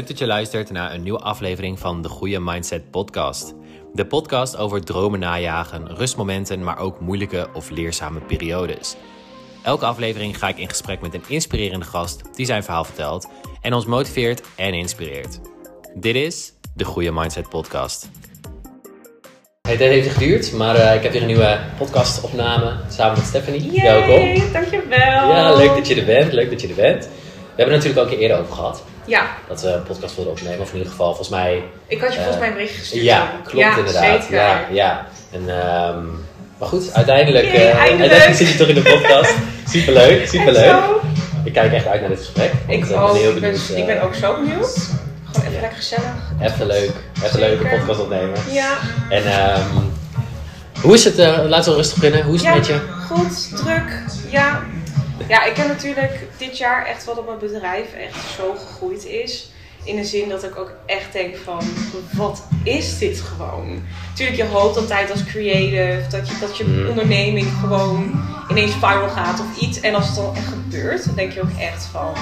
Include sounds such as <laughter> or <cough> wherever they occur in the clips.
Leuk dat je luistert naar een nieuwe aflevering van de Goede Mindset Podcast. De podcast over dromen najagen, rustmomenten, maar ook moeilijke of leerzame periodes. Elke aflevering ga ik in gesprek met een inspirerende gast die zijn verhaal vertelt en ons motiveert en inspireert. Dit is de Goede Mindset Podcast. Het heeft even geduurd, maar uh, ik heb weer een nieuwe podcastopname samen met Stephanie. Yay, Welkom. dankjewel. Ja, leuk dat je er bent. Leuk dat je er bent. We hebben het natuurlijk al een keer eerder over gehad. Ja, Dat we een podcast wilden opnemen. Of in ieder geval, volgens mij... ik had je Eh, volgens mij een bericht gestuurd. Ja, klopt ja, inderdaad. Zeker. Ja, ja. En, ehm, maar goed, uiteindelijk, Yay, eh, eindelijk. uiteindelijk zit je toch in de podcast. <laughs> Superleuk, superleuk. Ik kijk echt uit naar dit gesprek. want, Ik, eh, ben ook, heel ik, ben, benieuwd, eh, ik ben ook zo benieuwd. Gewoon even ja. lekker gezellig. Even leuk, even een Zeker. podcast opnemen. Ja, En ehm, hoe is het, eh, laten we rustig beginnen. Hoe is het ja met je? goed, druk. Ja. Ja, ik heb natuurlijk dit jaar echt wat op mijn bedrijf echt zo gegroeid is. In de zin dat ik ook echt denk van, wat is dit gewoon? Tuurlijk, je hoopt altijd als creative dat je, dat je Mm. onderneming gewoon ineens viral gaat of iets. En als het dan echt gebeurt, dan denk je ook echt van,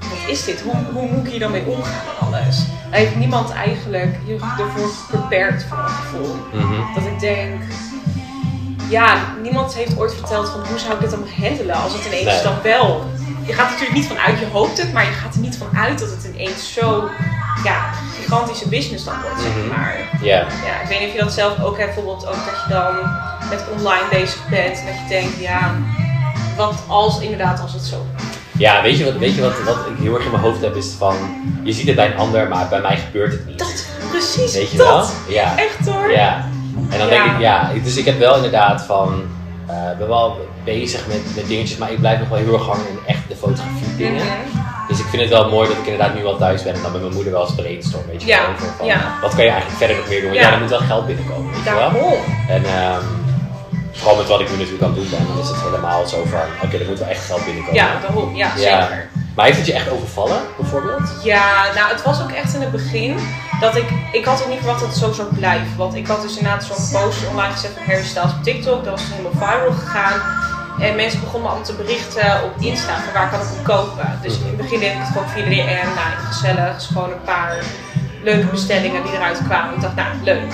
wat is dit? Hoe, hoe moet ik hier dan mee omgaan en alles? Daar heeft niemand eigenlijk je ervoor prepared voor mijn gevoel. Mhm. Dat ik denk, ja, niemand heeft ooit verteld van hoe zou ik dit dan handelen als het ineens Nee. dan wel. Je gaat er natuurlijk niet van uit, je hoopt het, maar je gaat er niet van uit dat het ineens zo ja, gigantische business dan wordt, zeg Mhm. maar. Ja, Ja, ik weet niet of je dat zelf ook hebt, bijvoorbeeld ook dat je dan met online bezig bent en dat je denkt, ja, wat als inderdaad als het zo. ja weet je, wat, weet je wat, wat ik heel erg in mijn hoofd heb is van, je ziet het bij een ander, maar bij mij gebeurt het niet. Dat, precies, Weet je dat. wel? Ja. Echt hoor. Ja, en dan denk ik, ja, dus ik heb wel inderdaad van, ik ben wel bezig met, met dingetjes, maar ik blijf nog wel heel erg hangen in echt de fotografie dingen. Mhm. Dus ik vind het wel mooi dat ik inderdaad nu al thuis ben en dan met mijn moeder wel eens brainstorm, weet je wel, van, wat kan je eigenlijk verder nog meer doen, want ja, er moet wel geld binnenkomen, weet je wel. En ehm, vooral met wat ik nu natuurlijk aan het doen ben, dan is het helemaal zo van, oké, er moet wel echt geld binnenkomen. Ja, daarom. Ja, Ja. zeker. Maar heeft het je echt overvallen, bijvoorbeeld? Ja, nou het was ook echt in het begin dat ik, ik had ook niet verwacht dat het zo zou blijven. Want ik had dus inderdaad zo'n post online gezet van Harry Styles op TikTok. Dat was toen helemaal viral gegaan. En mensen begonnen me allemaal te berichten op Insta van waar kan ik hem kopen. Dus in het begin deed ik het gewoon via de DM. Nou, gezellig. Dus gewoon een paar leuke bestellingen die eruit kwamen. Ik dacht, nou, leuk.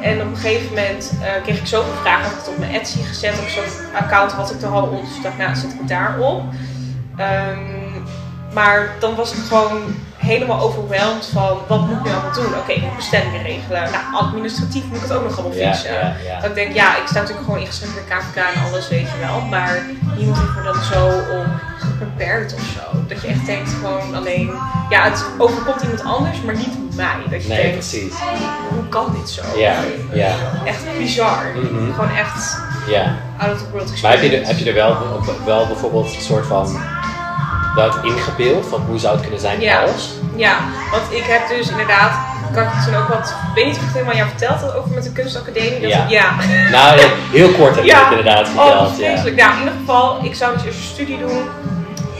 En op een gegeven moment eh, kreeg ik zoveel vragen. Had ik het op mijn Etsy gezet. Op zo'n account had ik er al op. Dus ik dacht, nou, zet ik het daarop. Ehm, maar dan was ik gewoon helemaal overweldigd van wat moet ik nu allemaal doen? Oké, ik moet bestellingen regelen. Nou, administratief moet ik het ook nog allemaal fixen. ja, ja. Dat ik denk, ja, ik sta natuurlijk gewoon ingeschreven bij KVK en alles, weet je wel. Maar niemand heeft me dan zo op geprepared of zo. Dat je echt denkt gewoon alleen, ja, het overkomt iemand anders, maar niet mij. Dat je Nee, denkt, precies. hoe kan dit zo? Ja, ja, Echt bizar. Mhm. Gewoon echt ja. out of the world Maar heb je, er, heb je er wel, wel bijvoorbeeld een soort van dat ingebeeld van hoe zou het kunnen zijn Ja. als? Ja, want ik heb dus inderdaad, kan ik toen ook wat, ik weet niet of ik het helemaal jou verteld had over met de kunstacademie. Dat Ja. ik- ja. Nou, heel kort heb je Ja. het inderdaad Oh, verteld. ja. vreselijk. Nou, in ieder geval, ik zou dus eerst een studie doen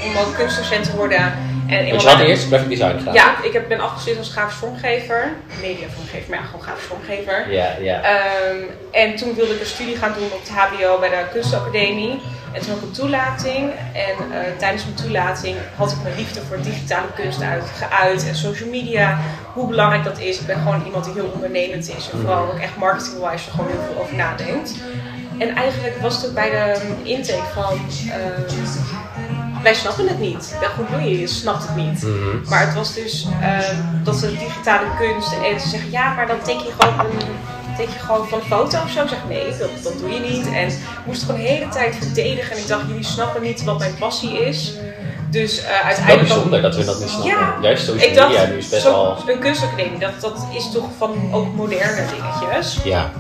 om ook kunstdocent te worden. En Want je had eerst graphic design gedaan. Ja, ik heb, ben afgestudeerd als grafisch vormgever. Mediavormgever, maar ja, gewoon grafisch vormgever. Ja, ja. Ehm, en toen wilde ik een studie gaan doen op het HBO bij de kunstacademie. En toen ook een toelating. En eh, tijdens mijn toelating had ik mijn liefde voor digitale kunst uit, geuit. En social media, hoe belangrijk dat is. Ik ben gewoon iemand die heel ondernemend is. En vooral ook echt marketing-wise er gewoon heel veel over nadenkt. En eigenlijk was het ook bij de um, intake van... ehm, wij snappen het niet. Ja, hoe bedoel je? Je snapt het niet. Mhm. Maar het was dus ehm, dat ze digitale kunst en ze zeggen ja, maar dan teken je gewoon een, teken je gewoon van een foto of zo. Ik zeg nee, dat, dat doe je niet. En ik moest het gewoon de hele tijd verdedigen en ik dacht jullie snappen niet wat mijn passie is. Dus eh uiteindelijk. dan- bijzonder dat we dat niet snappen. Ja. Juist social dacht, nu is best wel... een kunstacademie, dat, dat is toch van ook moderne dingetjes. Ja,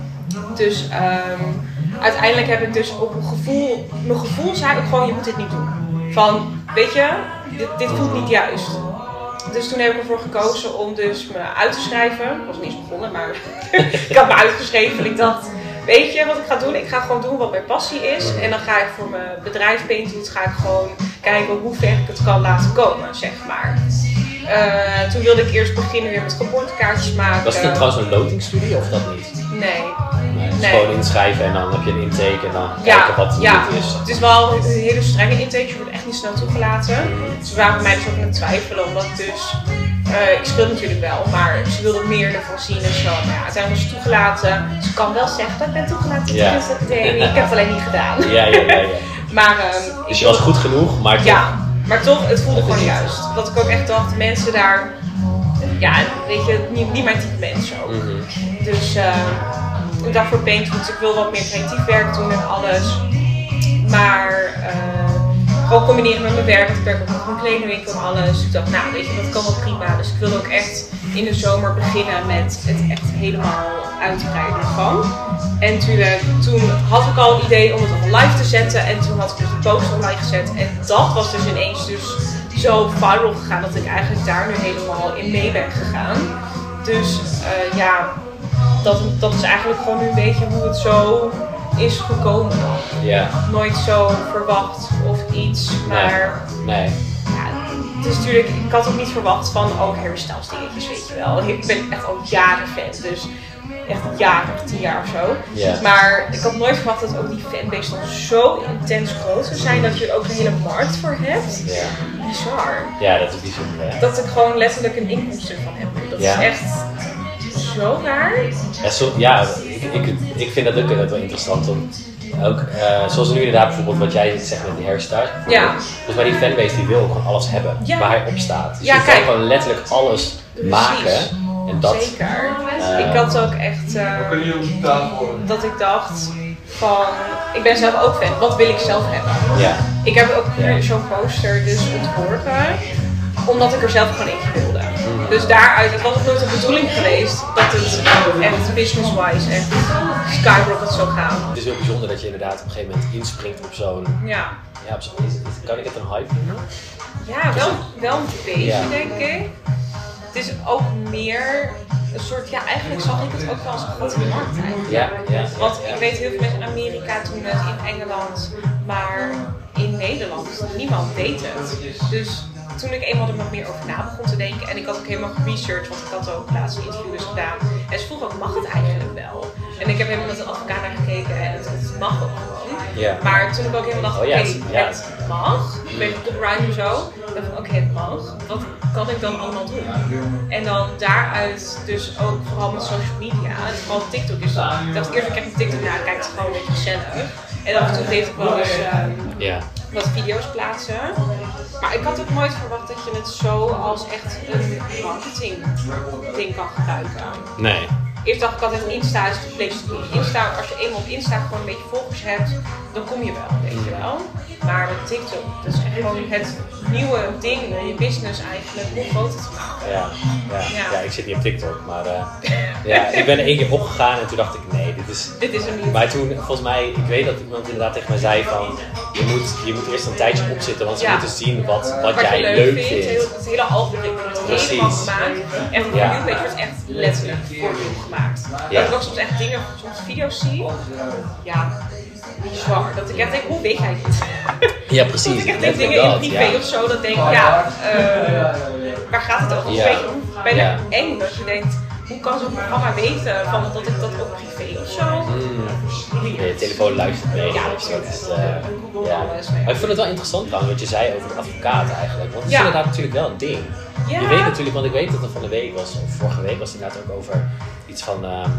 Dus ehm, uiteindelijk heb ik dus op een gevoel, mijn gevoel zei ook gewoon, je moet dit niet doen. Van, weet je, dit, dit voelt niet juist. Dus toen heb ik ervoor gekozen om dus me uit te schrijven. Ik was niet eens begonnen, maar <laughs> ik had me uitgeschreven. En ik dacht, weet je wat ik ga doen? Ik ga gewoon doen wat mijn passie is. En dan ga ik voor mijn bedrijf Paintings ga ik gewoon kijken hoe ver ik het kan laten komen, zeg maar. Eh, toen wilde ik eerst beginnen weer met geboortekaartjes maken. was dan trouwens een lotingstudie of dat niet? Nee. Nee, het is Nee. gewoon inschrijven en dan heb je een intake en dan Ja, kijken wat ja. het is. Het is wel een hele strenge intake, je wordt echt niet snel toegelaten. Ze waren bij mij dus ook aan het twijfelen, omdat dus... eh, ik speel natuurlijk wel, maar ze wilden meer ervan zien en zo. Maar ja, uiteindelijk was ze toegelaten. Ze kan wel zeggen dat ik ben toegelaten Ja. de. Ik heb het alleen niet gedaan. Ja, ja, ja. ja. <laughs> Maar, ehm, Dus je was goed genoeg, maar toch- Ja, maar toch, het voelde gewoon juist. Dat ik ook echt dacht, mensen daar... Ja, weet je, niet, niet mijn type mens zo. Mhm. Dus eh, ik dacht voor ik wil wat meer creatief werk doen en alles. Maar eh, gewoon combineren met mijn werk, want ik werk ook nog een kledingwinkel en alles. Ik dacht, nou weet je, dat kan wel prima. Dus ik wilde ook echt in de zomer beginnen met het echt helemaal uitbreiden ervan. En natuurlijk, toen had ik al het idee om het op live te zetten. En toen had ik dus de post online gezet. En dat was dus ineens dus zo viral gegaan dat ik eigenlijk daar nu helemaal in mee ben gegaan. Dus eh, ja, dat, dat is eigenlijk gewoon nu een beetje hoe het zo is gekomen. Ja, Nooit zo verwacht of iets, maar nee. ja, het is natuurlijk, ik had ook niet verwacht van, oh, Harry Styles dingetjes, weet je wel. Ik ben echt al jaren fan, dus echt jaren, tien jaar of zo. Maar ik had nooit verwacht dat ook die fanbase dan zo intens groot zou zijn, dat je er ook een hele markt voor hebt. Ja. Bizar. ja, dat is bijzonder. Ja. Dat ik gewoon letterlijk een inkomsten van heb. Dat is echt zo raar. Ja, zo, ja ik, ik, ik vind dat ook wel interessant. Want ook, eh, zoals nu inderdaad bijvoorbeeld wat jij zegt met die hairstyles. Ja. Volgens mij die fanbase die wil gewoon alles hebben Ja. waar hij op staat. Dus Ja, je kijk. kan gewoon letterlijk alles maken. En dat, Zeker. eh, ik had ook echt eh, tafel? dat ik dacht van, ik ben zelf ook fan. Wat wil ik zelf hebben? ja, Ik heb ook nu zo'n poster dus ontworpen, omdat ik er zelf gewoon eentje wilde. Mhm. Dus daaruit, het was ook nooit de bedoeling geweest dat het echt business-wise echt skyrocket zou gaan. het is heel bijzonder dat je inderdaad op een gegeven moment inspringt op zo'n. Ja, Ja, op zo'n- kan ik het een hype noemen? ja wel, wel een beetje Ja. denk ik. Het is ook meer een soort, ja eigenlijk zag ik het ook wel als een grote markt eigenlijk. Ja, ja. Want ik weet heel veel mensen in Amerika doen het, in Engeland, maar in Nederland, niemand deed het. Dus toen ik eenmaal er wat meer over na begon te denken, en ik had ook helemaal geresearched, want ik had ook laatste interviews gedaan, en ze vroeg ook, mag het eigenlijk wel? En ik heb helemaal met een advocaat naar gekeken en het, het mag ook gewoon. Maar toen ik ook helemaal dacht, Oh oké, het- mag, ik weet copyright en zo, ik dacht oké, het mag, wat kan ik dan allemaal doen? En dan daaruit dus ook vooral met social media, vooral TikTok is dat. Ik dacht eerst, ik een TikTok naar, kijk het gewoon een beetje gezellig. En af en toe deed ik wel eens ehm, wat video's plaatsen. Maar ik had ook nooit verwacht dat je het zo als echt een marketing ding kan gebruiken. Nee. Eerst dacht ik altijd Insta is. Insta, als je eenmaal op Insta gewoon een beetje volgers hebt, dan kom je wel, weet je wel. Maar met TikTok, dat is echt gewoon het nieuwe ding om je business eigenlijk nog groter te maken. Ja, ja. Ja. ja, ik zit niet op TikTok, maar eh, ja, ik ben er één keer opgegaan en toen dacht ik, nee, dit is... Dit is een nieuw. Maar toen, volgens mij, ik weet dat iemand inderdaad tegen mij zei van, je moet, je moet eerst een tijdje opzitten, want ze Ja. moeten zien wat, wat, Wat jij je leuk vindt, vindt. heel- het hele algoritme wordt helemaal gemaakt. En voor Ja. page wordt echt letterlijk voor gemaakt. Ja. Dat ik ook soms echt dingen, soms video's zie. Ja, bizar. Dat ik echt denk, hoe weet hij dit? Ja, Dat precies. ik echt denk dingen in dat, privé ja. of zo, dat denk ik, ja, eh, waar gaat het over? Ja. Weet je, bijna eng dat je denkt, hoe kan zo'n programma weten van dat ik dat ook privé of zo? Mm. Ja, je telefoon luistert mee. Ja, dat is, eh, ja. Maar ik vond het wel interessant trouwens wat je zei over de advocaat eigenlijk. Want het is inderdaad natuurlijk wel een ding. Je weet natuurlijk, want ik weet dat er van de week was, of vorige week was het inderdaad ook over iets van, ehm,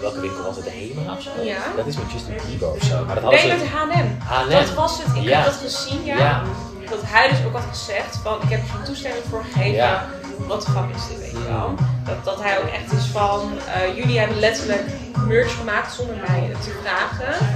welke winkel was het, de Hema of zo? Dat is met Justin Bieber of zo. Maar dat Nee, met H&M. H&M. Dat was het. Ik heb dat gezien, ja. Ja. Dat hij dus ook had gezegd van, ik heb er geen toestemming voor gegeven. Wat de fuck is dit, weet je wel? Dat, dat hij ook echt is van, eh, jullie hebben letterlijk merch gemaakt zonder mij te vragen.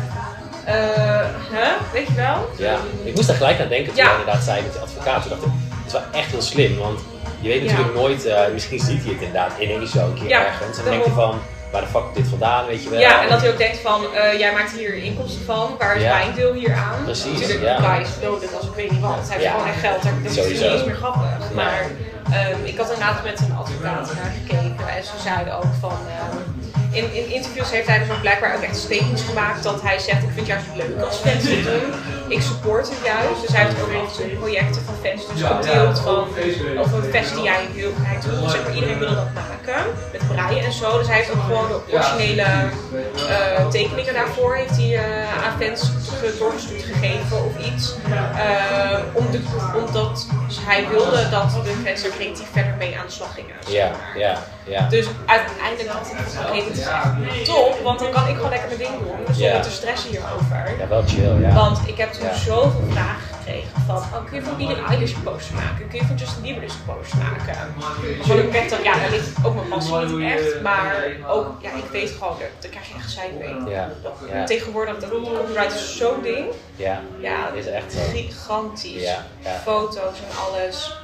Eh, huh? Weet je wel? Ja, ik moest daar gelijk aan denken toen Ja. hij inderdaad zei met de advocaat. Toen dacht ik, het is wel echt heel slim, want je weet Ja. natuurlijk nooit, eh, misschien ziet hij het inderdaad ineens zo een keer Ja, ergens. En dan denk je daarom. van, waar de fuck komt dit vandaan, weet je wel. Ja, en dat hij ook denkt van, jij maakt hier inkomsten van, waar is Ja. mijn deel hier aan? Precies, Natuurlijk, ja. die is loaded als ik weet niet wat. Hij heeft gewoon echt geld, dat is Sowieso. niet eens meer grappig. Maar ehm, ik had inderdaad met een advocaat naar gekeken en ze zeiden ook van... ehm, in, in interviews heeft hij dus ook blijkbaar ook echt statements gemaakt dat hij zegt, ik vind het juist leuk als fans dit doen. Ik support het juist. Dus hij heeft ook nog zo'n projecten van fans dus gedeeld van over een fest die hij wil. Hij doet, zeg maar, iedereen wilde dat maken. Met breien en zo. Dus hij heeft ook gewoon de originele eh, tekeningen daarvoor heeft hij, eh, aan fans ge- doorgestuurd gegeven of iets. Eh, om de, omdat hij wilde dat de fans er creatief verder mee aan de slag gingen. Ja, ja, ja. Dus uiteindelijk dacht ik top, want dan kan ik gewoon lekker mijn ding doen zonder te stressen hierover. Ja, wel chill, ja. Want ik heb toen zoveel vragen gekregen van, oh, kun je van Billie Eilish een poster maken? Kun je van Justin Bieber dus een poster maken? Van ik merk dan, ja, daar ligt ook mijn passie niet echt, maar ook, ja, ik weet gewoon, daar, daar krijg je echt gezeik mee. Ja, Dat- ja. Tegenwoordig, dat copyright is zo'n ding. Ja, Ja, dat is echt gigantisch. Foto's en alles.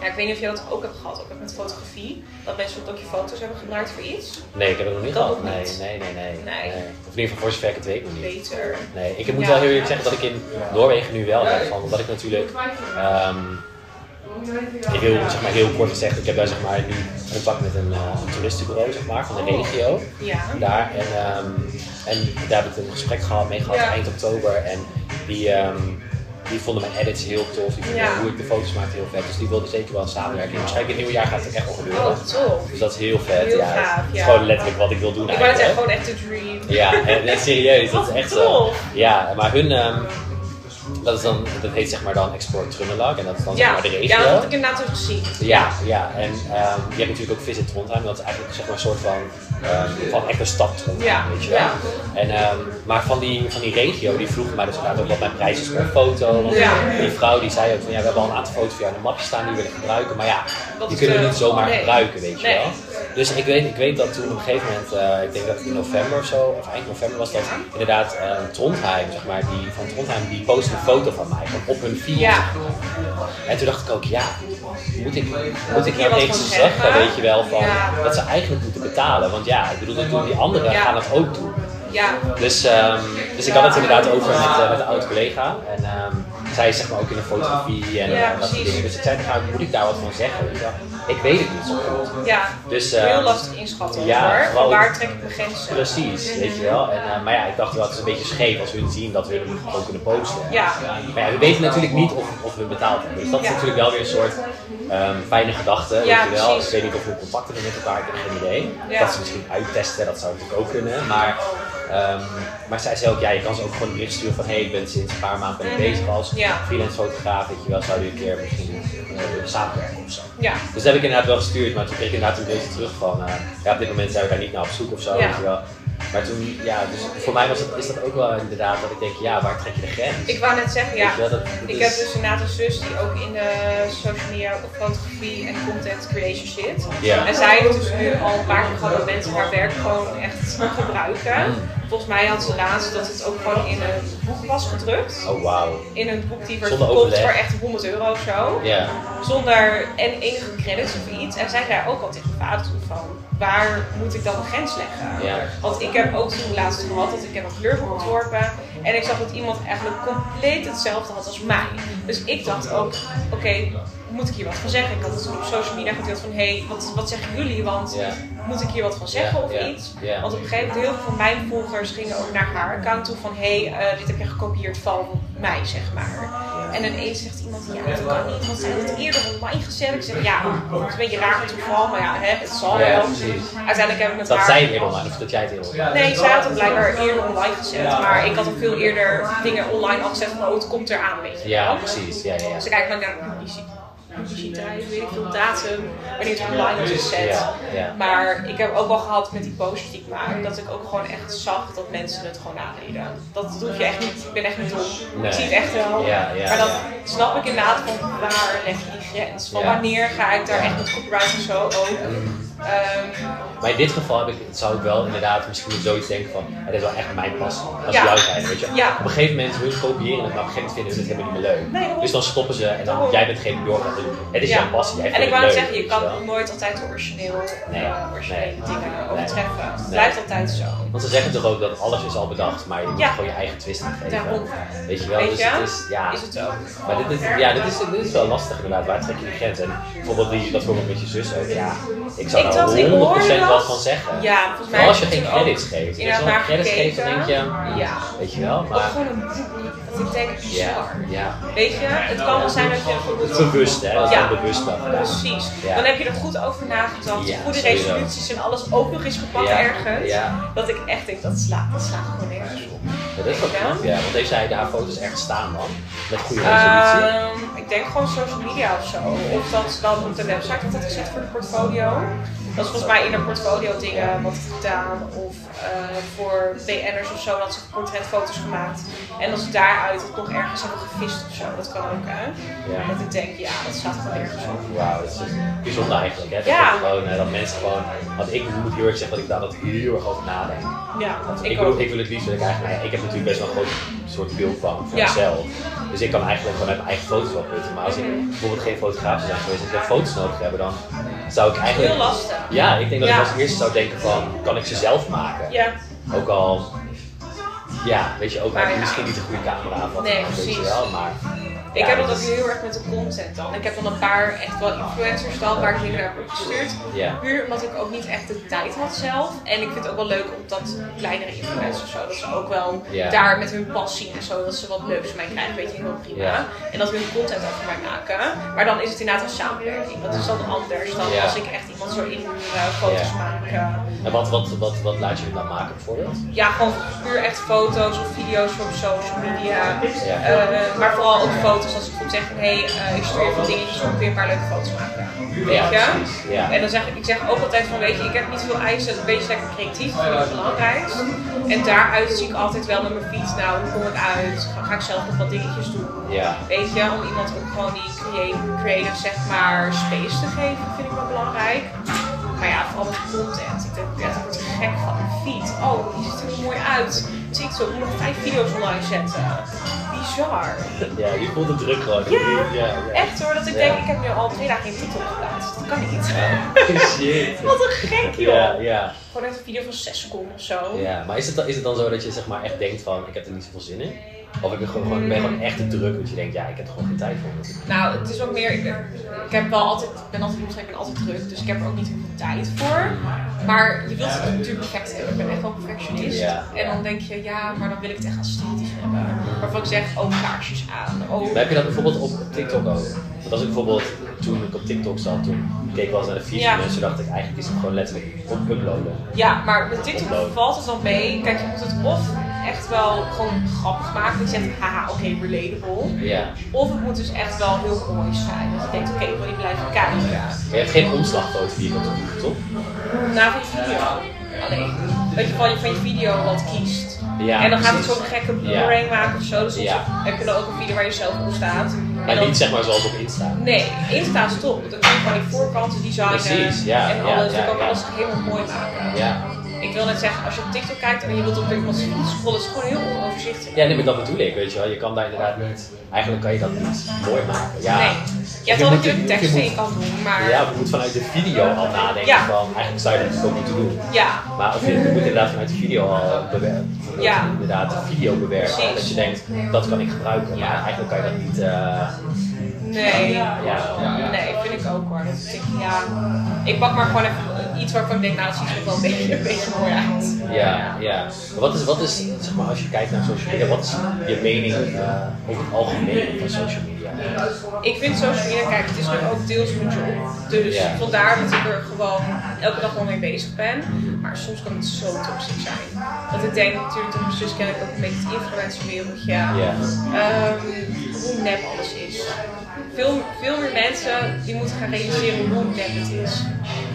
Ja, ik weet niet of je dat ook hebt gehad, ook met fotografie. Dat mensen ook je foto's hebben gebruikt voor iets. Nee, ik heb het nog niet Dat gehad. Nee, nee, nee, nee, Nee. Of in ieder geval voor zover ik het weet nog niet. Beter. Nee, ik moet Ja. wel heel eerlijk zeggen dat ik in Noorwegen nu wel heb van, omdat ik natuurlijk, ehm, ik heel, zeg maar, heel kort gezegd, ik heb daar zeg maar nu contact met een, eh, een toeristenbureau zeg maar, van de regio. Ja. Daar en, ehm, en daar heb ik een gesprek gehad, mee gehad Ja. eind oktober en die, ehm, die vonden mijn edits heel tof, die vonden Ja. hoe ik de foto's maakte heel vet, dus die wilden zeker wel samenwerken. En waarschijnlijk in het nieuwe jaar gaat het ook echt wel gebeuren. Oh, tof. Dus dat is heel vet. Heel ja, gaaf, het is gewoon letterlijk wat ik wil doen Ik wou het echt gewoon echt de dream. Ja, en, en serieus, dat is echt zo. Ja, maar hun, ehm, dat, is dan, dat heet zeg maar dan Export Trøndelag en dat is dan zeg Ja, maar de regio. ja, dat had ik inderdaad dus gezien. Ja, ja, en ehm, je hebt natuurlijk ook Visit Trondheim, dat is eigenlijk zeg maar een soort van, ehm, van echt een stad Ja, weet je wel. ja. En, ehm, maar van die, van die regio, die vroeg mij dus inderdaad ook wat mijn prijs is per foto. Want Ja. die vrouw die zei ook van, ja, we hebben al een aantal foto's voor jou in de mapje staan die we willen gebruiken, maar ja, Wat die kunnen we niet zomaar nee. gebruiken, weet je Nee. wel. Dus ik weet, ik weet dat toen op een gegeven moment, eh, ik denk dat het in november of zo, of eind november was dat, inderdaad eh, Trondheim, zeg maar, die van Trondheim, die postte een foto van mij, gewoon op hun feed. Ja. En toen dacht ik ook, ja, moet ik, moet ik nou tegen ze zeggen, weet je wel, van, dat ze eigenlijk moeten betalen. Want ja, ik bedoel, natuurlijk, die anderen gaan het ook doen. Ja. Dus, ehm, dus ik had het inderdaad over met, eh, met een oud collega. En ehm, zij is zeg maar ook in de fotografie en Ja, eh, dat soort dingen. Dus ik zei, nou, moet ik daar wat van zeggen? Ik weet het niet zo goed. Ja. Dus, Heel ehm, lastig inschatten ja, hoor. waar trek ik mijn grenzen? Precies, weet je wel. En, eh, maar ja, ik dacht wel, het is een beetje scheef als hun zien dat we hem gewoon kunnen posten. Ja. Maar ja, we weten natuurlijk niet of, of we betaald hebben. Dus dat is natuurlijk wel weer een soort fijne gedachte, weet je wel. precies. Ik weet niet of we contact hebben met elkaar, ik heb geen idee. Dat ze misschien uittesten, dat zou natuurlijk ook kunnen. Maar, ehm, maar zij zei ook, ja, je kan ze ook gewoon een bericht sturen van, hé, hey, ik ben sinds een paar maanden ben ik bezig als Ja. freelance fotograaf, weet je wel, zou je een keer misschien willen samenwerken of zo. Ja. Dus dat heb ik inderdaad wel gestuurd, maar toen kreeg ik inderdaad een beetje terug van, eh, ja, op dit moment zijn we daar niet naar op zoek of zo, Ja. weet je wel. Maar toen, ja, dus voor mij was het, is dat ook wel inderdaad dat ik denk, ja, waar trek je de grens? Ik wou net zeggen, ja. Weet je wel, dat- dat Ik is- heb dus inderdaad een zus die ook in de social media of fotografie en content creation zit. Ja. En zij heeft dus nu al een paar keer gehad dat mensen haar werk gewoon echt gebruiken. Volgens mij had ze laatst dat het ook gewoon in een boek was gedrukt. Oh, wauw. In een boek die werd verkocht voor echt 100 euro of zo. Ja. Zonder en enige credits of iets. En zij zei ook al tegen vader van, waar moet ik dan een grens leggen? Ja. Want ik heb ook toen laatst gehad dat ik heb een kleurboek ontworpen. En ik zag dat iemand eigenlijk compleet hetzelfde had als mij. Dus ik dacht ook, oké, moet ik hier wat van zeggen? Ik had het toen op social media gedeeld van, hé, hey, wat, wat zeggen jullie? Want Ja. Moet ik hier wat van zeggen of iets? Want op een gegeven moment, heel veel van mijn volgers gingen ook naar haar account toe van, hé, hey, eh, dit heb je gekopieerd van mij, zeg maar. En ineens zegt iemand, ja, dat kan niet, want zij had het eerder online gezet. Ik zeg, ja, het is een beetje raar toeval, maar ja, hè, het zal Ja, wel. precies. Uiteindelijk heb ik met Dat haar... zij het eerder online, of dat jij het eerder online. Nee, zij had het blijkbaar eerder online gezet, maar ik had al veel eerder dingen online afgezet van, oh, het komt eraan, weet je Ja, precies. Ja, ja, Dus ik kijk maar naar de publiciteit, weet ik veel, datum, wanneer het online is gezet. Maar ik heb ook wel gehad met die posters die ik maak, dat ik ook gewoon echt zag dat mensen het gewoon nadeden. Dat hoef je echt niet, ik ben echt niet dom. Nee. Ik zie het echt wel. Maar dan snap ik inderdaad van waar leg je die grens? Van wanneer ga ik daar echt met copyright en zo ook. Ehm, Maar in dit geval heb ik, zou ik wel inderdaad misschien zoiets denken van, het is wel echt mijn passie. Is Ja. jouw zijn, weet je. Ja. Op een gegeven moment, hun kopiëren het, maar op een gegeven moment vinden hun het helemaal niet meer leuk. Nee, dus dan stoppen ze en dan, jij bent doorgaat. Dus Het is Ja. jouw passie, en ik wou net zeggen, je kan wel. nooit altijd origineel, Nee. originele Nee. dingen Nee. overtreffen. Het blijft altijd zo. Want ze zeggen toch ook dat alles is al bedacht, maar je moet gewoon je eigen twist aan geven. Daarom. Weet je wel, Weet dus je? het is, ja. Is het ook. Maar dit is, ja, dit is, dit is wel lastig inderdaad. Waar trek je de grens? En bijvoorbeeld die, dat voorbeeld met je zus ook. Ja, Ik zou Ik dacht, ik 100% hoorde wat dat. van zeggen. Ja, volgens mij als je geen credits geeft. Als je credits geeft, dan denk je, Ja. weet je wel, maar gewoon een boek dat ik denk, bizar. ja. Weet je, het kan wel zijn dat je bijvoorbeeld... Bewust, hè? Dat is Ja. dan bewust gedaan. Precies. Dan heb je er goed over nagedacht. Goede resoluties en alles ook nog eens gepakt ergens. Dat ik echt denk, dat slaat, dat slaat gewoon nergens op. Ja, dat is wel knap, ja. Want heeft zij daar foto's ergens staan dan? Met goede resolutie? Ehm, ik denk gewoon social media of zo. Of dat dan op de website had dat gezet voor de portfolio. Dat is volgens mij in een portfolio dingen wat gedaan. Of eh, voor BN'ers of zo dat ze portretfoto's gemaakt. En ze daaruit het nog ergens hebben gevist of zo. Dat kan ook hè. Ja. Dat ik denk, ja, dat staat gewoon ergens op. Wauw, dat is dus bijzonder eigenlijk. Hè? Dat, Ja. je gewoon, dat mensen gewoon. Want ik moet heel erg zeggen dat ik daar dat heel erg over nadenk. Ja, Want ik, ik, bedoel, ik wil het liefst dat ik eigenlijk. nou ja, ik heb natuurlijk best wel een groot soort beeld van, Ja. mezelf. Dus ik kan eigenlijk gewoon uit mijn eigen foto's wel putten. Maar als ik Mhm. bijvoorbeeld geen fotograaf zou zijn geweest en ik foto's nodig hebben, dan zou ik eigenlijk. Heel lastig. Ja, ik denk dat ik als eerste zou denken van, kan ik ze zelf maken? Ja, Ook al, ja, weet je, ook Maar misschien niet een goede camera wat Nee, ook, weet je precies. wel, maar... ik heb dat ook heel erg met de content dan. Ik heb dan een paar echt wel influencers dan waar ik dingen naar heb gestuurd. Puur omdat ik ook niet echt de tijd had zelf. En ik vind het ook wel leuk omdat kleinere influencers zo, dat ze ook wel daar met hun passie en zo, dat ze wat leuks van mij krijgen, weet je, helemaal prima. En dat we hun content over mij maken. Maar dan is het inderdaad een samenwerking. Dat is dan anders dan als ik echt iemand zo in uh, foto's maak. En wat, wat, wat, wat laat je dan maken bijvoorbeeld? ja, gewoon puur echt foto's of video's voor op social media. Eh, maar vooral ook foto's als ik goed zeg van hé, hey, eh, ik stuur je wat dingetjes, dan kun je een paar leuke foto's maken. Weet je? Ja. En dan zeg ik, ik zeg ook altijd van weet je, ik heb niet veel eisen, een beetje lekker creatief, dat ik het belangrijkst. En daaruit zie ik altijd wel met mijn fiets, nou hoe kom ik uit, ga, ga ik zelf nog wat dingetjes doen. Ja. Weet je, om iemand ook gewoon die creative, zeg maar space te geven, vind ik wel belangrijk. Maar ja, vooral met content. Ik denk, ja, ik word gek van. Een feed. Oh, die ziet er mooi uit. TikTok, ik moet nog vijf video's online zetten. Bizar. <laughs> Ja, je voelt de druk gewoon. Ja. ja, ja. Echt hoor, dat ik denk, ik heb nu al twee dagen geen TikTok geplaatst. Dat kan niet. <laughs> <laughs> Shit. Wat een gek joh. Ja, ja, Gewoon echt een video van 6 seconden of zo. ja. Maar is het, dan, is het dan zo dat je zeg maar echt denkt van, ik heb er niet zoveel zin in? Of ik ben gewoon, gewoon, ben gewoon echt te druk dat je denkt, ja, ik heb er gewoon geen tijd voor. Nou, het is ook meer, ik, ik heb wel altijd, ik ben altijd, ik ben altijd druk, dus ik heb er ook niet heel veel tijd voor. Maar je wilt het natuurlijk perfect hebben. Ik ben echt wel perfectionist. Ja. En dan denk je, ja, maar dan wil ik het echt esthetisch hebben. Waarvan ik zeg, oh, kaarsjes aan. Oh, Maar heb je dat bijvoorbeeld op TikTok ook? Want als ik bijvoorbeeld, toen ik op TikTok zat, toen keek ik wel eens naar de feed Ja. van mensen, dacht ik, eigenlijk is het gewoon letterlijk op uploaden. Ja, maar met TikTok valt het dan mee. Kijk, je moet het of echt wel gewoon grappig maken. Dat je zegt, haha, oké, relatable. Ja. Of het moet dus echt wel heel mooi zijn. Dat je denkt, oké, ik wil niet blijven kijken. Maar je hebt geen omslagfoto die je kan toevoegen, toch? Na van je video alleen. Dat je van je, van je video wat kiest. Ja, en dan gaat het zo'n gekke boomerang maken of zo. Dus Ja. heb je dan ook een video waar je zelf op staat. En Maar dan- niet zeg maar zoals op Insta. Nee, Insta is top. Dan kun je gewoon die voorkanten designen. Precies, ja, en alles. ja, dan kan alles helemaal mooi maken. Ja. Ik wil net zeggen, als je op TikTok kijkt en je wilt op iemand scrollen, is het gewoon heel onoverzichtelijk. Ja, nee, maar dat bedoel ik, weet je wel. Je kan daar inderdaad niet, eigenlijk kan je dat niet mooi maken. Ja. Nee. Je hebt wel moet- dat je in kan doen, maar Ja, we moeten vanuit de video al nadenken Ja. van, eigenlijk zou je dat natuurlijk ook moeten doen. ja. Maar of je, je moet inderdaad vanuit de video al bewerken. Ja. Inderdaad, de video bewerken. Precies. Dat je denkt, dat kan ik gebruiken. Ja. Maar eigenlijk kan je dat niet, eh, Nee. ja. Nee, vind ik ook hoor. Ik, ja, ik pak maar gewoon even iets waarvan ik denk, nou, het ziet er wel een beetje, een beetje mooi uit. Ja, ja. Maar wat is, wat is, zeg maar, als je kijkt naar social media, wat is je mening eh, over het algemeen van social media? Ik vind social media, kijk, het is nu ook deels mijn job. Dus Ja. vandaar dat ik er gewoon elke dag wel mee bezig ben. Maar soms kan het zo toxisch zijn. Dat ik denk, natuurlijk, door mijn zus ken ik ook een beetje het influencerwereldje. Ja. Ehm, hoe nep alles is. Veel, veel meer mensen die moeten gaan realiseren hoe nep het is.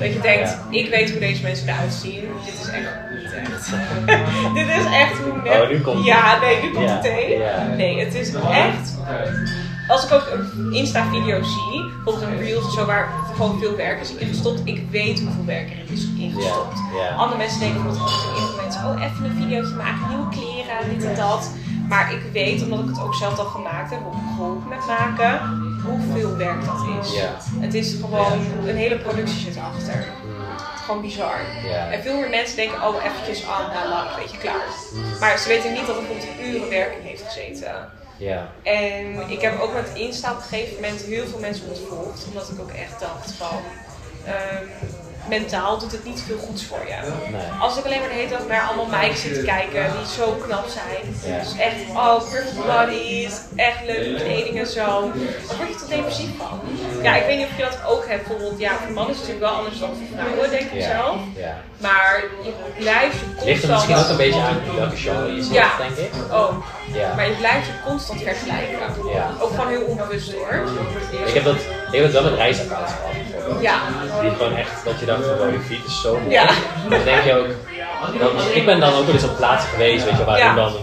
Dat je denkt, ik weet hoe deze mensen eruit zien. Dit is echt niet <laughs> echt. Dit is echt hoe nep. Oh, nu komt- Ja, nee, nu komt het thee. Nee, het is echt. Als ik ook een Insta-video zie, bijvoorbeeld een Reels of zo, waar gewoon veel werk is ingestopt, ik weet hoeveel werk er is ingestopt. Andere mensen denken bijvoorbeeld influencer, oh even een videootje maken, nieuwe kleren, dit en dat. Maar ik weet, omdat ik het ook zelf al gemaakt heb, of geholpen met maken, hoeveel werk dat is. Ja. Het is gewoon, een hele productie zit. Het is gewoon bizar. Ja. En veel meer mensen denken, oh eventjes aan, nou laat een beetje klaar. Maar ze weten niet dat er bijvoorbeeld uren werk in heeft gezeten. Ja. En ik heb ook met Insta op een gegeven moment heel veel mensen ontvolgd. Omdat ik ook echt dacht van... ehm, mentaal doet het niet veel goeds voor je. Nee. Als ik alleen maar de hele dag naar allemaal meiden zit te kijken die zo knap zijn. Ja. Dus echt, oh, perfect bodies, echt leuke kleding en zo. Dan word je toch depressief van. Ja, ik weet niet of je dat ook hebt. Bijvoorbeeld, ja, voor mannen is het natuurlijk wel anders dan voor vrouwen, denk ik Ja. zelf. Ja. Maar je blijft je constant... Ligt er misschien ook een beetje aan welke genre je zit, Ja. denk ik. Oh, Ja. maar je blijft je constant vergelijken. Ook gewoon heel onbewust hoor. Ik heb dat, ik heb het wel met reisaccounts gehad. Ja. Die gewoon echt, dat je dacht van, wow, die feed is zo mooi. Ja. Dan denk je ook, dan, ik ben dan ook wel eens op plaatsen geweest, weet je, waarin Ja. dan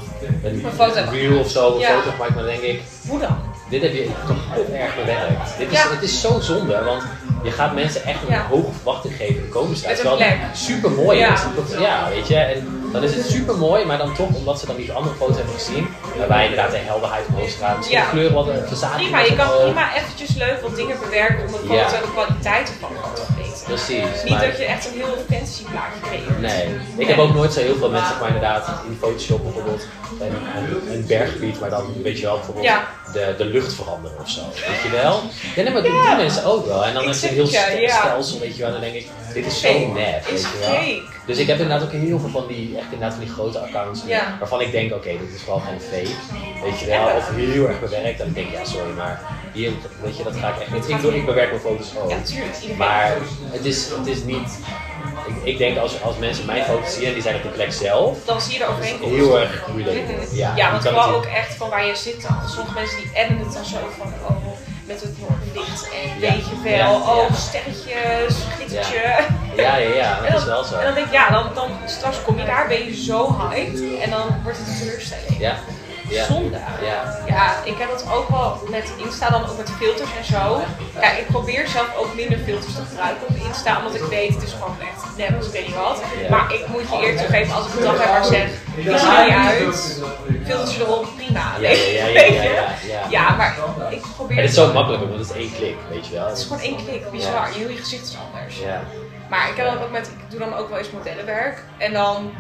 een, reel of zo, een Ja. foto gemaakt, maar dan denk ik, Hoe dan? dit heb je toch heel erg bewerkt. Dit is. Het is zo zonde, want je gaat mensen echt een hoge verwachting geven Terwijl het plek. super mooi is. Ja, weet je. En dan is het super mooi, maar dan toch, omdat ze dan die andere foto's hebben gezien, waarbij inderdaad de helderheid omhoog misschien Ja. de kleur wat een verzadiging Prima, je kan omhoog. prima eventjes leuk wat dingen bewerken om de foto en de kwaliteit ervan te verbeteren. Precies. Niet maar- dat je echt een heel fantasy plaatje creëert. Nee, ik heb ook nooit zo heel veel mensen, maar inderdaad in Photoshop bijvoorbeeld een, een, berggebied, maar dan weet je wel bijvoorbeeld Ja. de, de lucht veranderen of zo, weet je wel? Ja, nee, maar dat doen mensen ook wel. En dan is het een heel stelsel, weet je wel, dan denk ik, dit is zo Fake. nep, Is weet je wel? fake. Dus ik heb inderdaad ook heel veel van die, echt inderdaad van die grote accounts, Ja. waarvan ik denk, oké, dit is gewoon gewoon fake, weet je wel? Of heel erg bewerkt, dan denk ik, ja sorry, maar hier, weet je, dat ga ik echt niet. Ik, doe, ik bewerk mijn foto's ook. Ja, tuurlijk. Iedereen. Maar het is, het is niet. Ik, ik denk als, als mensen mijn foto's zien en die zijn op de plek zelf, dan zie je er overheen komen. heel erg moeilijk. Ja, Ja, want vooral ook echt van waar je zit. Sommige mensen die editen het dan zo van, oh, met het licht en Ja. weet je wel, Ja, oh, ja. sterretjes, glittertje. Ja, ja, ja, <laughs> dat is wel zo. en dan denk ik, ja, dan, dan straks kom je daar, ben je zo hyped en dan wordt het een teleurstelling. Ja, ja. Zonde. Ja. Ja, ik heb dat ook wel met Insta, dan ook met filters en zo. Kijk, ik probeer zelf ook minder filters te gebruiken op Insta, omdat ik weet, het is gewoon echt nep, dus ik weet niet wat. Maar ik moet je eerlijk toegeven, als ik een dag heb waar zeg, ik zie er niet uit, filters erop, prima. Ja, ja, ja, ja, maar ik probeer... En het is zo makkelijk, want het is één klik, weet je wel. Het is gewoon één klik, bizar. Je heel je gezicht is anders. Ja, Maar ik heb dat ook met, ik doe dan ook wel eens modellenwerk. En dan,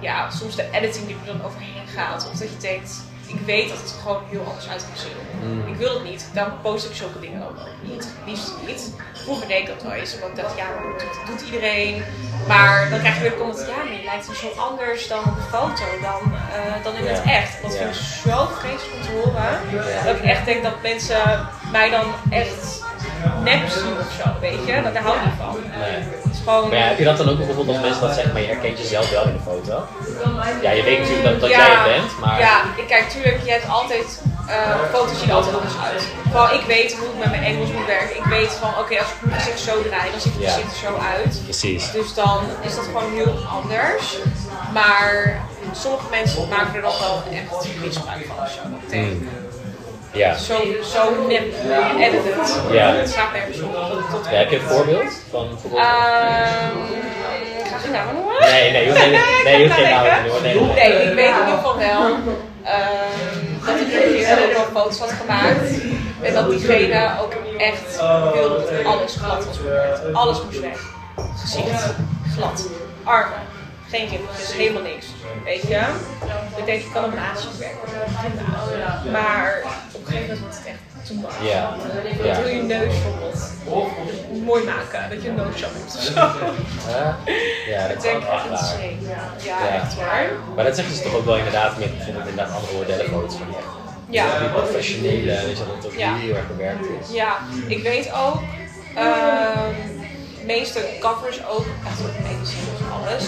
ja, soms de editing die er dan overheen gaat. Of dat je denkt, ik weet dat het er gewoon heel anders uit gaat zien. Mm. Ik wil het niet. Dan post ik zulke dingen ook niet. Liefst niet. Vroeger deed ik dat wel eens. Want ik dacht, ja, dat doet, iedereen. Maar dan krijg je weer de comment, ja, maar je lijkt zo anders dan op de foto dan, eh, dan in het echt. Dat vind ik zo vreselijk om te horen. Dat ik echt denk dat mensen mij dan echt nep zien of zo, weet je. Dat, daar hou ik niet van. nee. Gewoon... Maar ja, heb je dat dan ook bijvoorbeeld als mensen dat zeggen, maar je herkent jezelf wel in de foto? Ja, je weet natuurlijk dat, dat Ja, jij het bent, maar... Ja, kijk, tuurlijk, je hebt altijd eh, foto's zien altijd anders uit. Vooral ik weet hoe ik met mijn Engels moet werken. Ik weet van, oké, als ik mijn gezicht zo draai, dan ziet het gezicht er zo uit. Precies. Dus dan is dat gewoon heel anders. Maar sommige mensen maken er dan wel echt misbruik van of zo. Ik denk, Mm. Ja. Zo, zo nep edited. Ja. Het gaat nergens op. Tot, tot ja. Heb je een voorbeeld van bijvoorbeeld... Ehm, ga je namen noemen? Nee, nee, je hoeft geen, namen noemen. Nee, ik weet in ieder geval wel dat ik een keer ook wel foto's had gemaakt. En dat diegene ook echt wilde alles glad was gebeurd. Alles moest weg. Gezicht, glad. Armen, geen rimpeltjes, helemaal niks. Weet je? Ik denk, ik kan een maatje werken. Maar op een gegeven moment wordt het echt too much. Ja. Ik Ja. wil je neus bijvoorbeeld mooi maken. Dat je een nose hebt of zo. Huh? Ja, dat Ik is denk ook echt waar. Ja, Ja. echt waar. Maar dat zeggen ze toch ook wel inderdaad met bijvoorbeeld inderdaad andere modellenfoto's van die echt Ja. die professionele, weet je dat het ook Ja. heel erg bewerkt is. Ja, ik weet ook, ehm, de meeste covers ook, echt ook magazines en alles.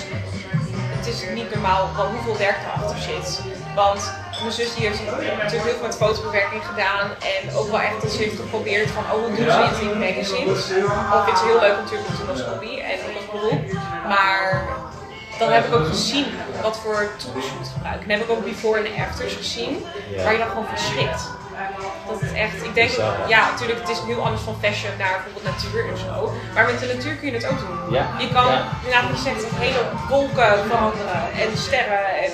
Het is niet normaal hoeveel werk erachter zit. Want mijn zus die heeft natuurlijk heel veel met fotobewerking gedaan en ook wel echt dat ze heeft geprobeerd van oh hoe doen ze het in magazines. Ook het is heel leuk natuurlijk om te doen als hobby en ook als beroep. Maar dan heb ik ook gezien wat voor tools je moet gebruiken. En heb ik ook before en afters gezien, waar je dan gewoon verschrikt. Dat het echt, ik denk, ja, natuurlijk, het is heel anders van fashion naar bijvoorbeeld natuur en zo. Maar met de natuur kun je het ook doen. Je kan, inderdaad, je zegt, hele wolken veranderen en sterren en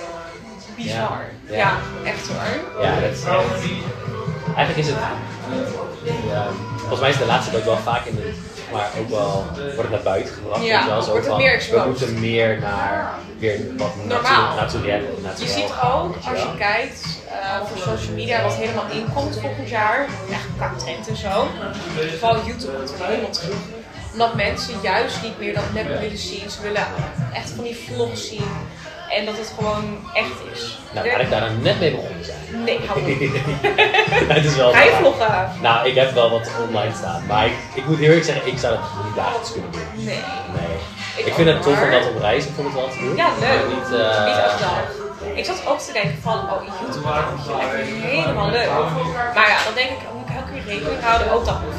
bizar. Ja. Ja, echt hoor. Ja, dat is echt... Eigenlijk is het... Ja, volgens mij is de laatste tijd wel vaak in de... Maar ook wel wordt het naar buiten gebracht. Ja, wel, zo wordt het van, meer We moeten meer naar weer wat Normaal. naturel Je ziet ook, als je kijkt, eh voor social media, wat helemaal inkomt volgend jaar, echt qua trend en zo. Vooral YouTube komt er helemaal terug. Omdat mensen juist niet meer dat nep willen zien. Ze willen echt van die vlogs zien. En dat het gewoon echt is. Nou, laat ik daar dan net mee begonnen zijn. Nee, hou op. <laughs> het is wel Ga je waar. vloggen? Nou, ik heb wel wat online staan. Maar ik, ik moet eerlijk zeggen, ik zou dat niet dagelijks kunnen doen. Nee. Nee. Ik Ik vind het tof om dat op reis bijvoorbeeld wel te doen. Ja, leuk. Maar niet, eh, Niet elke dag. Ik zat ook te denken van, oh, YouTube dat vind lekker helemaal leuk. Maar ja, dan denk ik, oh, moet ik elke keer rekening houden. Ook dat moet.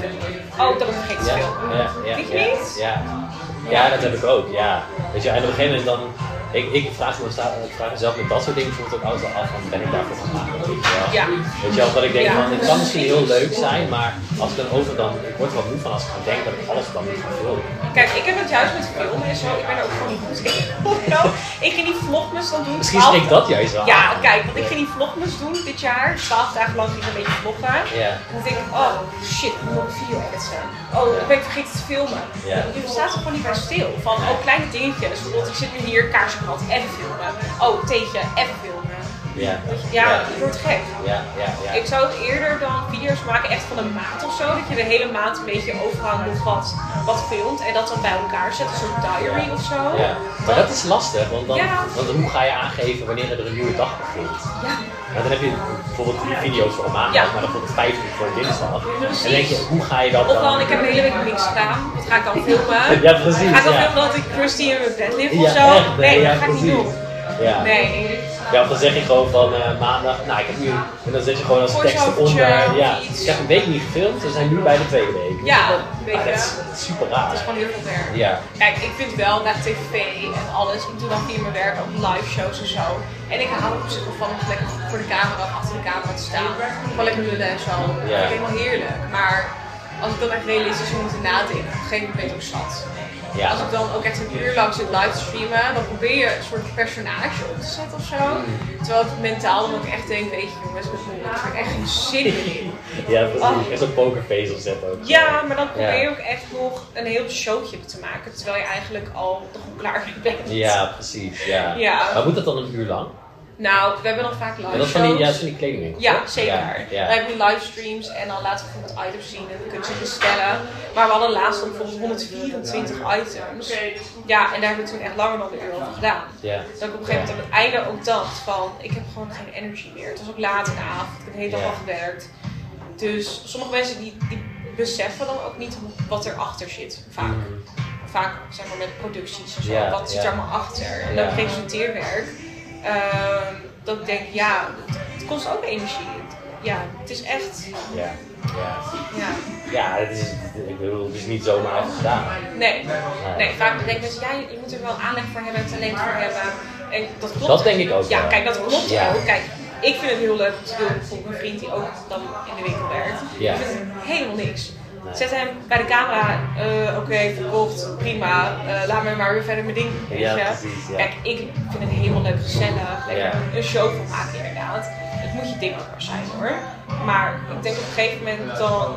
Ook dat moet ik te Vind je ja, niet? Ja. ja, dat heb ik ook, ja. Weet je, en op een gegeven moment dan, ik, ik, vraag me, ik vraag mezelf met dat soort dingen bijvoorbeeld ook altijd af van, ben ik daarvoor gemaakt, weet je wel? Ja. Weet je wel, dat ik denk van, het kan misschien heel leuk zijn, maar als ik dan over dan, ik word er wel moe van als ik dan denk dat ik alles dan moet gaan filmen. Kijk, ik heb het juist met filmen en zo. Ik ben er ook gewoon niet goed in. Ik ging die vlogmas dan doen. Misschien 12 spreekt dat juist wel Ja, kijk, want ik ging die vlogmas doen dit jaar. 12 dagen lang ging ik een beetje vloggen. Ja. En dan denk ik, oh shit, ik moet nog video editen. Oh, ik ben vergeten te filmen. Ja. Je staat er gewoon niet bij stil. Van, oh, kleine dingetjes. Bijvoorbeeld, ik zit nu hier, kaarsengat, even filmen. Oh, theetje, even filmen. Ja. Ja, het wordt gek. Ja, ja, ja. Ik zou eerder dan video's maken, echt van een maand of zo. Dat je de hele maand een beetje nog wat, wat filmt en dat dan bij elkaar zet. Een soort diary of zo. Ja, maar dat is lastig, want, dan, want hoe ga je aangeven wanneer er een nieuwe dag begint? Ja. Dan heb je bijvoorbeeld drie video's voor een maandag, Ja. maar dan bijvoorbeeld vijf voor dinsdag. Precies. En denk je, hoe ga je dat Of dan? dan, ik heb een hele week niks gedaan. Wat ga ik dan filmen? <laughs> Ja, precies, Ga ik dan ja. filmen dat ik Christy in mijn bed lig of zo? echt, nee, nee, dat ga ik niet doen. Ja. Nee. ja, of dan zeg je gewoon van eh, maandag, nou ik heb nu, en dan zet je gewoon als tekst of ja, iets. ik heb een week niet gefilmd, we zijn nu bij de tweede week. Ja, dat, weet je. dat is, dat is super raar. Het is gewoon heel veel werk. Ja, Kijk, ik vind wel naar tv en alles. Ik doe dan via mijn werk ook live shows en zo. En ik hou er op zich wel van om lekker voor de camera achter de camera te staan. Gewoon lekker lullen en zo. Dat Ja. vind ik helemaal heerlijk. Maar als ik dan echt realistisch moet moeten nadenken, op een gegeven moment ben ik ook zat. Ja. Als ik dan ook echt een uur lang zit live te streamen, dan probeer je een soort personage op te zetten of zo. Terwijl ik mentaal dan ook echt denk, weet je jongens, met ik heb er echt geen zin meer in. ja, precies. Echt zo'n pokerface opzet ook. Ja, maar dan probeer je ook echt nog een heel showtje te maken, terwijl je eigenlijk al toch klaar bent. Ja, precies. Ja. Ja. Maar moet dat dan een uur lang? Nou, we hebben dan vaak live En dat is van die, ja, shows. dat is van die kledingwinkel. Ja, toch? zeker. Ja, Dan hebben we livestreams en dan laten we bijvoorbeeld items zien en dan kunnen ze bestellen. Maar we hadden laatst dan bijvoorbeeld 124 items. Ja, en daar hebben we toen echt langer dan een uur over gedaan. Ja. Dat ik op een gegeven moment aan het einde ook dacht van, ik heb gewoon geen energy meer. Het was ook laat in de avond, ik heb de hele dag Ja. al gewerkt. Dus sommige mensen die, die beseffen dan ook niet wat erachter zit, vaak. Mm. Vaak zeg maar met producties en zo, Ja, wat zit ja. er allemaal achter. En Ja. dan presenteerwerk. Ehm, dat ik denk, ja, het, het kost ook energie. Ja, het is echt, Ja. Ja. ja, Ja, het is, ik bedoel, het is niet zomaar gedaan. nee. Nee, vaak denken mensen, ja, je, moet er wel aanleg voor hebben, talent voor hebben. En dat klopt. Dat denk ik ook Ja, kijk, dat klopt Ja. ook. Kijk, ik vind het heel leuk om te doen. Mijn vriend die ook dan in de winkel werkt. Ja. Ik vind het helemaal niks. Zet hem bij de camera, eh, oké, verkocht, prima. eh, laat me maar weer verder mijn ding weet Ja, je. precies, ja. Kijk, ik vind het helemaal leuk, gezellig. Lekker Ja. een show van maken inderdaad. Het moet je ding maar zijn hoor. Maar ik denk op een gegeven moment dan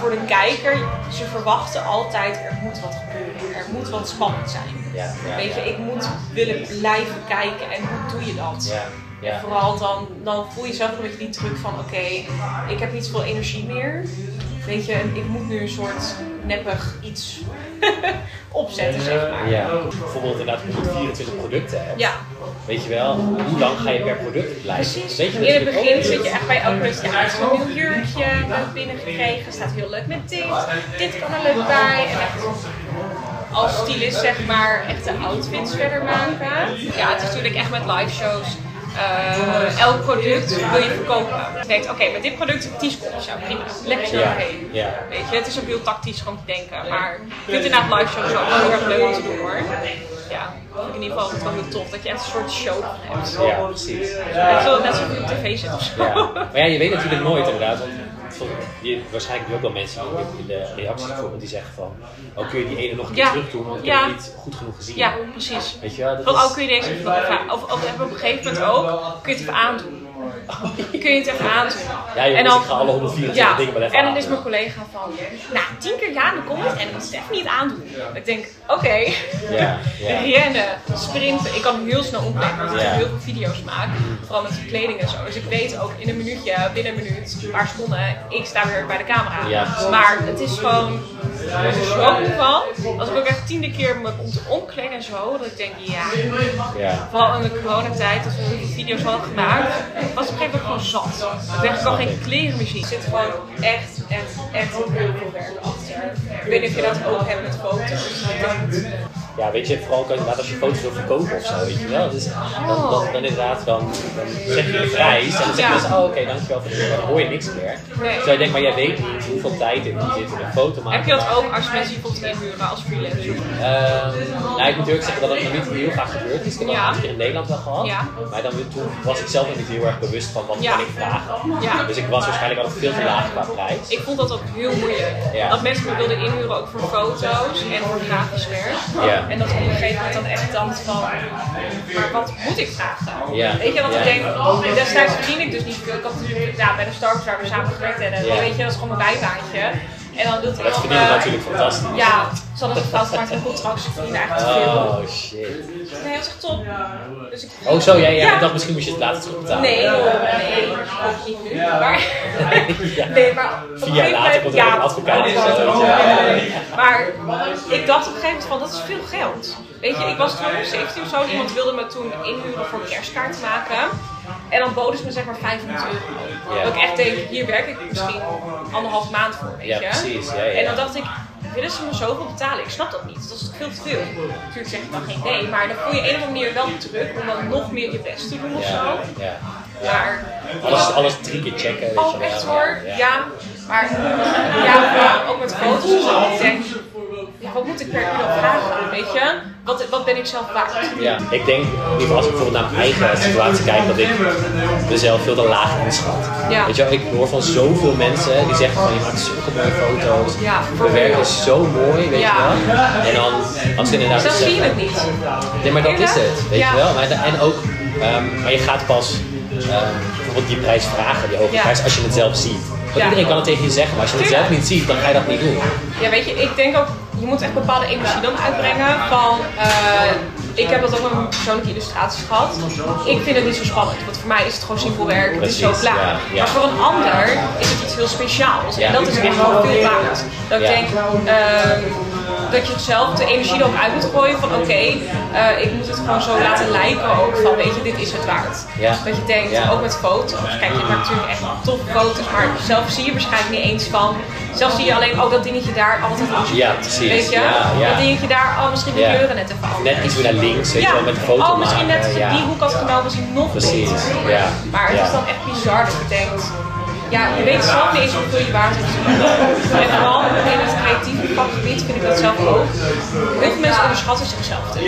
voor de kijker, ze verwachten altijd er moet wat gebeuren. Er moet wat spannend zijn. Ja, ja, Weet je, ja. ik moet willen blijven kijken en hoe doe je dat? En vooral dan, dan voel je zelf een beetje die druk van oké, ik heb niet zoveel energie meer. Weet je, ik moet nu een soort neppig iets <laughs> opzetten, zeg maar. Ja, bijvoorbeeld inderdaad, je moet 24 producten hebt. Ja, Weet je wel, hoe lang ga je per product blijven? precies. Weet je In het begin ook zit je echt bij elk product, ja, het is een nieuw jurkje, binnengekregen, staat heel leuk met dit, dit kan er leuk bij. En echt als stylist zeg maar echt de outfits verder maken. Ja, het is natuurlijk echt met live shows. Eh, elk product wil je verkopen. Je denkt, oké, met dit product 10 seconden, ja prima, lekker zo Ja, doorheen. ja. Weet je, het is ook heel tactisch gewoon te denken, maar ik vind inderdaad live shows ook heel erg leuk om te doen hoor. Ja, vind ik in ieder geval altijd wel heel tof, dat je echt een soort show van hebt. Ja, precies. Net zo- Net zoals op tv zit of zo. Ja. Maar ja, je weet natuurlijk nooit inderdaad. Want vol- je, waarschijnlijk heb je ook wel mensen die in de reacties bijvoorbeeld die zeggen van oh, kun je die ene nog een keer Ja. terug doen, want ik Ja. heb het niet goed genoeg gezien. Ja, precies. Weet je dat Van, is- oh, kun je deze of, of, of op een gegeven moment ook, kun je het even aandoen. Kun je het even aandoen. Ja, jongens, en dan, ik ga alle 124 ja, dingen even En dan is mijn collega van, nou, tien keer ja, dan komt het en dan moet Stef niet aandoen. Ik denk, oké, Ja, ja. rennen, sprinten. Ik kan heel snel omleggen, omdat ik heel veel video's maak. Vooral met kleding en zo. Dus ik weet ook in een minuutje, binnen een minuut, een paar seconden, ik sta weer bij de camera. Maar het is gewoon ik schrok ervan. Als ik ook echt tiende keer me om te omkleden en zo. Dat ik denk, ja. Ja. Vooral in de coronatijd, als we video's hadden gemaakt, was ik op een gegeven moment gewoon zat. Dacht, ik kan geen kleren. Er zit gewoon echt, echt, echt heel veel werk achter. Ik weet niet of je dat ook hebt met foto's. Ja, weet je, vooral ook inderdaad als je foto's wil verkopen of zo, weet je wel. Dus dan, dan, dan inderdaad, dan, dan zeg je de prijs en dan zeg je Ja. dus, oh oké, dankjewel voor de dan hoor je niks meer. Nee. Terwijl je denkt, maar jij weet niet hoeveel tijd er zit in een foto maken. Heb je dat ook als mensen je bijvoorbeeld inhuren als freelancer? Ehm, nou, ik moet eerlijk zeggen dat het nog niet heel vaak gebeurd is. Ik heb dat Ja. een keer in Nederland wel gehad. Ja. Maar dan, toen was ik zelf nog niet heel erg bewust van wat kan ik vragen. Ja. Dus ik was waarschijnlijk altijd veel te laag qua prijs. Ik vond dat ook heel moeilijk. Dat mensen me wilden inhuren ook voor foto's en voor grafisch werk. Ja. En dat op een gegeven moment dan echt dacht van, maar wat moet ik vragen? Ja. Weet je, want ik denk, destijds verdien ik dus niet veel. Ik had natuurlijk ja, bij de Starbucks waar we samen gewerkt hebben. Weet je, dat is gewoon mijn bijbaantje. En dan doet Dat iemand verdient me- natuurlijk fantastisch. Ja, ze hadden gemaakt in een contract, ze verdienen eigenlijk te veel. Oh shit. Nee, dat is echt top. Dus ik, Oh zo, ja, ja. Dacht misschien moest je het later terugbetalen. Nee, joh, nee, ook niet nu. Maar, <laughs> nee, maar op een Vier jaar gegeven later moment- komt er een advocaat. Maar ik dacht op een gegeven moment van, dat is veel geld. Weet je, ik was toen 17 of zo, iemand wilde me toen inhuren voor kerstkaart maken. En dan boden ze me zeg maar 500 euro. Ja. Dat ik echt denk, hier werk ik misschien anderhalf maand voor, weet Ja, je. precies, ja, ja. En dan dacht ik, willen ze me zoveel betalen? Ik snap dat niet, dat is toch veel te veel. Natuurlijk zeg ik dan geen nee, maar dan voel je op een of andere manier wel druk om dan nog meer je best te doen of zo. Ja, ja. Maar Alles, alles drie keer checken, weet Oh, echt hoor. Ja. Ja, maar ja, ook met foto's en zo. Ik denk, ja, wat moet ik per uur dan vragen? Weet je? Wat, wat ben ik zelf waard? Ja, ik denk, als ik bijvoorbeeld naar mijn eigen situatie kijk, dat ik mezelf veel te laag inschat. Ja. Weet je ik hoor van zoveel mensen die zeggen van je maakt zulke mooie foto's. Ja, je werk is zo mooi, weet je wel. En dan, als ze inderdaad Zelf zie je zeggen- het niet. Nee, maar dat is het, weet je wel. Maar, en ook, ehm, maar je gaat pas ehm, bijvoorbeeld die prijs vragen, die hoge prijs, als je het zelf ziet. Want Ja. iedereen kan het tegen je zeggen, maar als je het zelf niet ziet, dan ga je dat niet doen. Ja, weet je, ik denk ook, je moet echt bepaalde energie dan uitbrengen van, eh, ik heb dat ook met mijn persoonlijke illustraties gehad. Ik vind het niet zo spannend, want voor mij is het gewoon simpel werk, het is zo klaar. ja, ja. Maar voor een ander is het iets heel speciaals en dat is echt wel veel waard. Dat ik denk, ehm, dat je zelf de energie erop uit moet gooien van oké, eh, ik moet het gewoon zo laten lijken ook van weet je, dit is het waard. Ja. Dat je denkt, Ja. ook met foto's, kijk je maakt natuurlijk echt toffe foto's, maar zelf zie je waarschijnlijk niet eens van. Zelf zie je alleen, oh dat dingetje daar, altijd anders. Ja, precies. Weet je? Dat dingetje daar, oh misschien de kleuren net even anders. Net iets naar links, weet je ja. wel, met de foto Oh, misschien maken. net ja. die hoek had genomen, misschien nog Precies, beter. ja. Maar het Ja. is dan echt bizar dat je denkt, ja, je weet zelf niet eens hoeveel je waard hebt. En vooral in het creatieve vakgebied vind ik dat zelf ook. Heel veel mensen onderschatten zichzelf dus.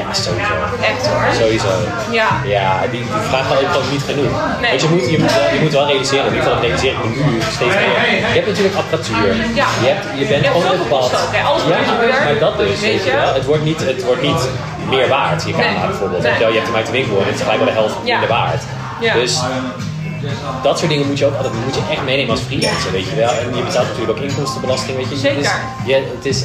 Ja, sowieso. Echt hoor. Sowieso. Ja. Ja, die, die vragen ook gewoon niet genoeg. Nee. Want je moet, je, moet wel, je moet wel realiseren, in ieder geval realiseer ik me nu steeds meer. Je hebt natuurlijk apparatuur. Ja. Je, hebt, je bent Je ook, hè. Alles ja, maar dat dus. Weet je? wel. Het wordt niet, het wordt niet meer waard, je camera bijvoorbeeld. Nee. Je, hebt hem uit de winkel en het is gelijk wel de helft minder waard. Dus dat soort dingen moet je ook altijd moet je echt meenemen als freelancer, weet je wel. En je betaalt natuurlijk ook inkomstenbelasting, weet je. Zeker. Dus, ja, het is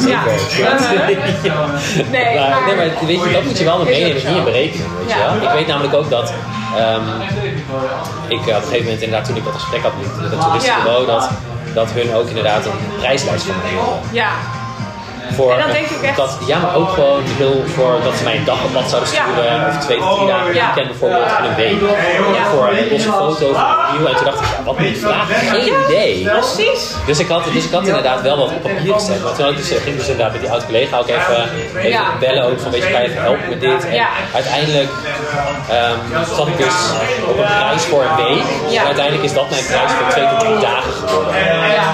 zeker. <laughs> Ja. <laughs> Ja. Nee, maar, maar- nee, maar weet je, dat moet je wel meenemen in je berekening, weet je wel. Ik weet namelijk ook dat ehm, ik eh, op een gegeven moment inderdaad toen ik dat gesprek had met het toeristenbureau, dat, dat hun ook inderdaad een prijslijst van mij wilden. Ja. Voor, En dan denk ik echt- dat, ja, maar ook gewoon heel voor dat ze mij een dag op pad zouden Ja. sturen, of twee tot drie dagen Ja. weekend bijvoorbeeld, en een week. Ja. Voor een losse foto van een review. En toen dacht ik, ja, wat moet ik vragen? Geen idee. Precies. Dus ik, had, dus ik had inderdaad wel wat op papier gezet. Maar toen had ik dus, ging ik dus inderdaad met die oud collega ook even, even bellen ook van weet je, kan je even helpen met dit? En uiteindelijk ehm zat ik dus op een prijs voor een week. En uiteindelijk is dat mijn prijs voor twee tot drie dagen geworden. Ja.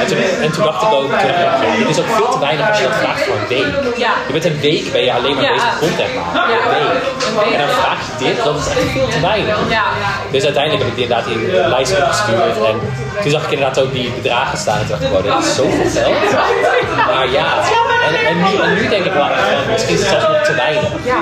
En toen, en toen dacht ik ook, toen dacht ik, ja, dit is ook veel te weinig als je dat vraagt voor een week. Ja. Je bent een week ben je alleen maar bezig content maken. Een week. En dan vraag je dit, dat is echt veel te weinig. Dus uiteindelijk heb ik die inderdaad die lijst opgestuurd. En toen zag ik inderdaad ook die bedragen staan. En toen dacht ik, wow, dit is zoveel geld. Maar ja, en, en, nu, en nu denk ik wel echt van, misschien is het zelfs nog te weinig. Ja.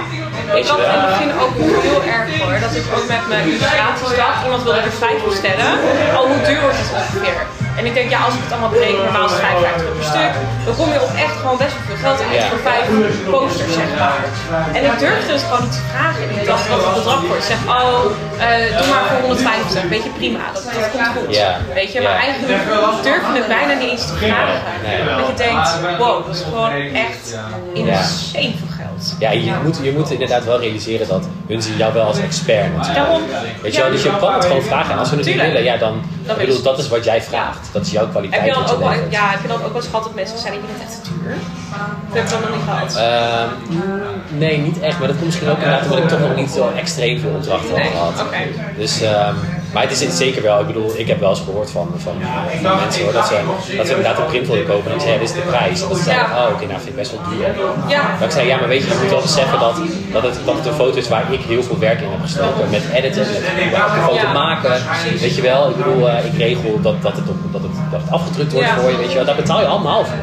Ik had in het begin ook heel erg hoor, dat ik ook met mijn illustraties dacht, iemand wilde er vijf bestellen. Oh, hoe duur wordt het ongeveer? En ik denk, ja, als ik het allemaal bereken, normaal is het 55 euro per stuk, dan kom je op echt gewoon best wel veel geld uit Ja. voor vijf posters, zeg maar. En ik durfde het gewoon niet te vragen. En ik dacht wat het bedrag wordt. Ik zeg, oh, eh, doe maar voor 150, weet je, prima, dat, dat komt goed. Ja. Weet je, maar Ja. eigenlijk durf je het bijna niet eens te vragen. Nee. Dat je denkt, wow, dat is gewoon echt insane veel Ja, je moet, je moet inderdaad wel realiseren dat hun zien jou wel als expert natuurlijk. Daarom. Weet je wel, dus je kan het gewoon vragen. En als we het niet willen, ja, dan, Dan ik bedoel, is- dat is wat jij vraagt. Dat is jouw Heb kwaliteit. je dan je ook wel, ja, heb je dan ook wel eens gehad dat mensen zeiden, je bent echt te duur? Of heb je dat nog niet gehad? Ehm, nee, niet echt. Maar dat komt misschien ook inderdaad omdat ik toch nog niet zo extreem veel opdrachten Nee, heb gehad. Dus, ehm, maar het is zeker wel, ik bedoel, ik heb wel eens gehoord van, van, van mensen hoor, dat ze, dat ze inderdaad een print wilden kopen en ik zei, ja, dit is de prijs. En dat ze zeiden, oh oké, nou vind ik best wel duur. Ja. Maar ik zei, ja, maar weet je, je moet wel beseffen dat, dat, het, dat het een foto is waar ik heel veel werk in heb gestoken. Met editen, met de foto maken. Weet je wel, ik bedoel, eh, ik regel dat, dat, het, op, dat, het, dat het afgedrukt wordt voor je, weet je wel. Daar betaal je allemaal voor.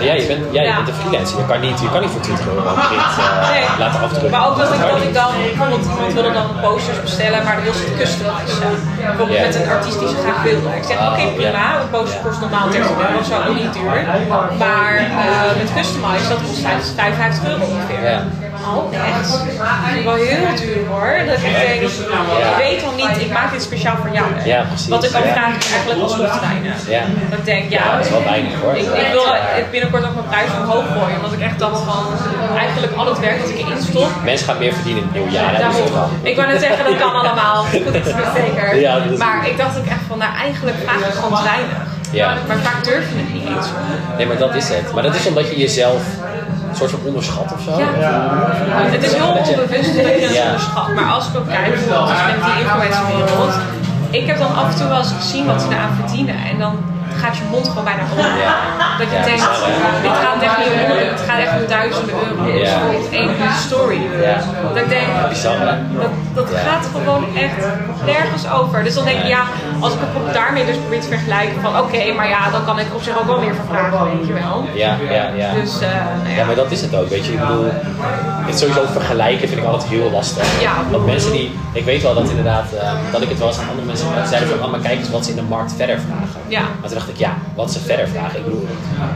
Ja, je bent, ja, je bent een freelancer. Je kan niet, je kan niet voor 20 euro een print eh, laten afdrukken. Maar ook dat ik, dat ik dan, bijvoorbeeld iemand wilde dan posters bestellen, maar dan wil ze het Bijvoorbeeld met een artiest die ze graag wilde. Ik zeg, oké prima, ja. een poster kost normaal 30 euro, zo ook niet duur. Maar eh, met customizen, dat kost 55 euro ongeveer. Is wel heel duur hoor. Dat ik denk, ik weet dan niet, ik maak dit speciaal voor jou. Ja, precies. Wat ik vragen is eigenlijk alsnog te weinig. Ja. Dat ik denk, ja, Ja, dat is wel weinig, hoor. Ik, ik wil binnenkort ook mijn prijs omhoog gooien, omdat ik echt dacht van, eigenlijk al het werk dat ik erin stop, Mensen gaan meer verdienen in het nieuwe jaar. hè, dus Daarom. Ik wou net zeggen, dat kan allemaal. Goed, dat is zeker. Ja, dat is- Maar ik dacht ook echt van, nou eigenlijk vraag ik gewoon te weinig. Ja. Maar vaak durf je het niet eens. Nee, maar dat is het. Maar dat is omdat je jezelf soort van onderschat of zo. Ja. Het is heel onbewust dat je het onderschat. Maar als ik ook kijk, bijvoorbeeld met die influencerwereld. Ik heb dan af en toe wel eens gezien wat ze eraan verdienen. En dan gaat je mond gewoon bijna open. Dat je denkt, dit gaat echt niet om het gaat echt om duizenden euro's. Bijvoorbeeld één story. Dat ik denk? Dat, dat gaat gewoon echt nergens over. Dus dan denk ik, ja, als ik het daarmee dus probeer te vergelijken van oké, maar ja, dan kan ik op zich ook wel meer voor vragen, weet je wel. Ja, ja, ja. Dus, eh, nou Ja, ja. maar dat is het ook, weet je. Ik bedoel, het sowieso vergelijken vind ik altijd heel lastig. Ja. Want mensen die, ik weet wel dat inderdaad, eh, dat ik het wel eens aan andere mensen zeiden van, oh, maar kijk eens wat ze in de markt verder vragen. Ja. Maar toen dacht ik, ja, wat ze verder vragen. Ik bedoel,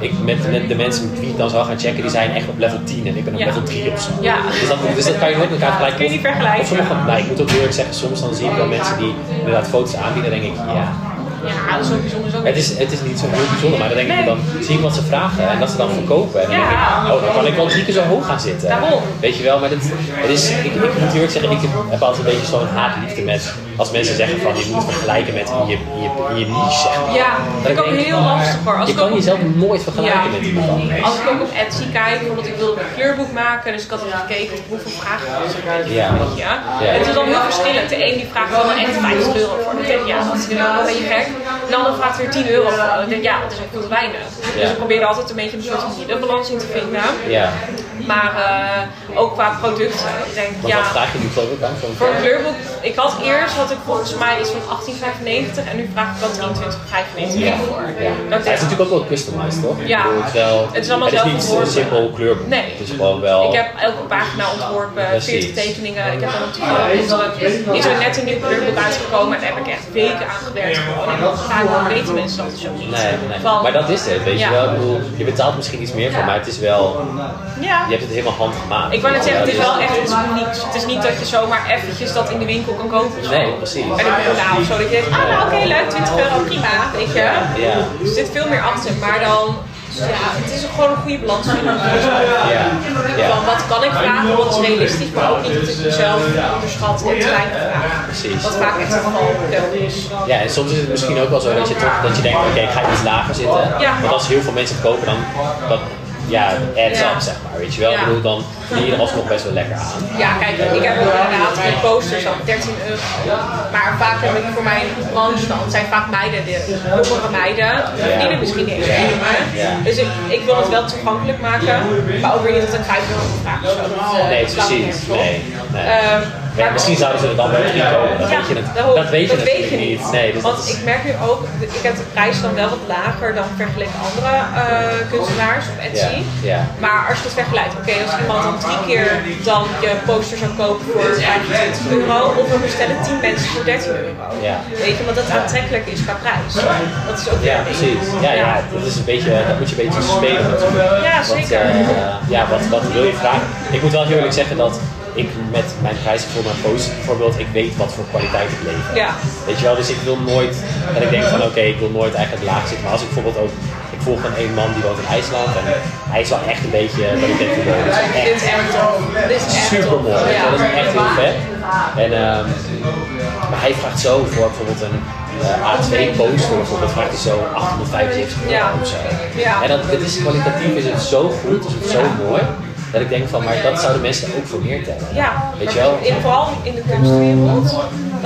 ik, met, met de mensen met wie ik dan zou gaan checken, die zijn echt op level 10 en ik ben op Ja. level 3 of zo. Ja. Dus, dat, dus dat kan je nooit met elkaar vergelijken. Kun je niet vergelijken. Sommige, nou, ik moet ook eerlijk zeggen, soms dan zie ik wel mensen die inderdaad foto's aanbieden, denk ik, ja, Ja, dat is ook bijzonder zo. het is, het is niet zo heel bijzonder, maar dan denk ik, Nee. dan zie ik wat ze vragen en dat ze dan verkopen. En dan denk Ja. ik, oh, dan kan ik wel drie keer zo hoog gaan zitten. Daarom. Weet je wel, maar dit, het is, ik, ik moet eerlijk zeggen, ik heb altijd een beetje zo'n haatliefde met als mensen zeggen van je moet vergelijken met je, je, je niche. Zeg maar. Ja, vind ik ook heel lastig hoor. Als Je kan jezelf nooit vergelijken Ja. met iemand anders. Als ik ook op Etsy kijk, bijvoorbeeld ik wilde een kleurboek maken, dus ik had gekeken op hoeveel vragen er was. Ja. Weet je? Ja. Het is dan heel verschillend. De een die vraagt dan echt 50 euro voor. Dan denk ja, dat is wel een beetje gek. De ander vraagt weer 10 euro voor. Dan denk ja, dat is ook veel te weinig. Dus ik probeer altijd een beetje een soort van middenbalans in te vinden. Ja, Maar eh, ook qua producten. Ik denk, want ja, wat vraag je nu ik aan? Voor een kleurboek, ik had eerst had ik volgens mij iets van 18,95 en nu vraag ik wel 23,95 Ja. voor. Ja. Dat Ja, ik het is natuurlijk ook wel customized, toch? Ja. Het is, wel, Het is allemaal het is zelf niet een simpel kleurboek. Nee. Het is gewoon wel... Ik heb elke pagina ontworpen, Precies. 40 tekeningen. Ik heb dan natuurlijk is er net een nieuw kleurboek uitgekomen en daar heb ik echt weken aan gewerkt. Gewoon. En dan vaak weten mensen dat zo niet. Nee, nee. Van- maar dat is het, weet je wel. Ik bedoel, je betaalt misschien iets meer voor, maar het is wel... Ja. Je hebt het helemaal handgemaakt. Ik wou net zeggen, het is wel dus- echt iets unieks. Het is niet dat je zomaar eventjes dat in de winkel kan kopen. Nee, precies. Bruna of zo. Dat je denkt, ah nou oké leuk, 20 euro, prima, weet je. Ja. Er zit veel meer achter, maar dan, ja, het is gewoon een goede balans vinden. Ja. Ja. Van wat kan ik vragen, wat is realistisch, maar ook niet dat ik mezelf onderschat en te weinig vraag. Precies. Wat vaak echt geval is. Ja, en soms is het misschien ook wel zo dat je toch dat je denkt, oké, ik ga iets lager zitten. Ja. Want als heel veel mensen het kopen, dan dat, ja, adds up, zeg maar, weet je wel. Ik bedoel, dan verdien je er alsnog best wel lekker aan. Ja, kijk, ik heb ook inderdaad met posters al 13 euro. Maar vaak heb ik voor mijn branche dan, het zijn vaak meiden, de jongere meiden, die verdienen misschien niet eens. Dus ik, ik wil het wel toegankelijk maken, maar ook weer niet dat ik 5 euro vraag eh, Nee, slaat precies. Nee, nee. Ehm, maar misschien zouden ze er dan wel drie kopen. Dat Ja, weet je, het, dat weet je dat weet natuurlijk je niet. niet. Nee, dus Want is- ik merk nu ook, ik heb de prijs dan wel wat lager dan vergeleken andere eh, kunstenaars op Etsy. Ja, ja. Maar als je het vergelijkt, oké, als iemand dan drie keer dan je poster zou kopen voor 25 euro. Of we bestellen 10 mensen voor 13 euro. Ja. Weet je, want dat aantrekkelijk is qua prijs. Dat is ook weer Ja, precies. Ja, ja, dat is een beetje, dat moet je een beetje spelen natuurlijk. Ja, Want, zeker. eh, ja, wat, wat wil je vragen? Ik moet wel heel eerlijk zeggen dat ik met mijn prijzen voor mijn post bijvoorbeeld, ik weet wat voor kwaliteit ik lever. Ja. Weet je wel, dus ik wil nooit, dat ik denk van oké, ik wil nooit eigenlijk laag zitten. Maar als ik bijvoorbeeld ook, volg een, een man die woont in IJsland en hij is wel echt een beetje, wow, dit is echt super mooi. Ja. Dat is echt heel vet. En, ehm, maar hij vraagt zo voor bijvoorbeeld een eh, A2 poster, bijvoorbeeld vraagt hij zo 875 euro of zo. Ja. En dat, het is kwalitatief is het zo goed, is het zo mooi, dat ik denk van, maar dat zouden mensen ook voor meer tellen. Ja, Weet je wel? in, vooral in de kunstwereld,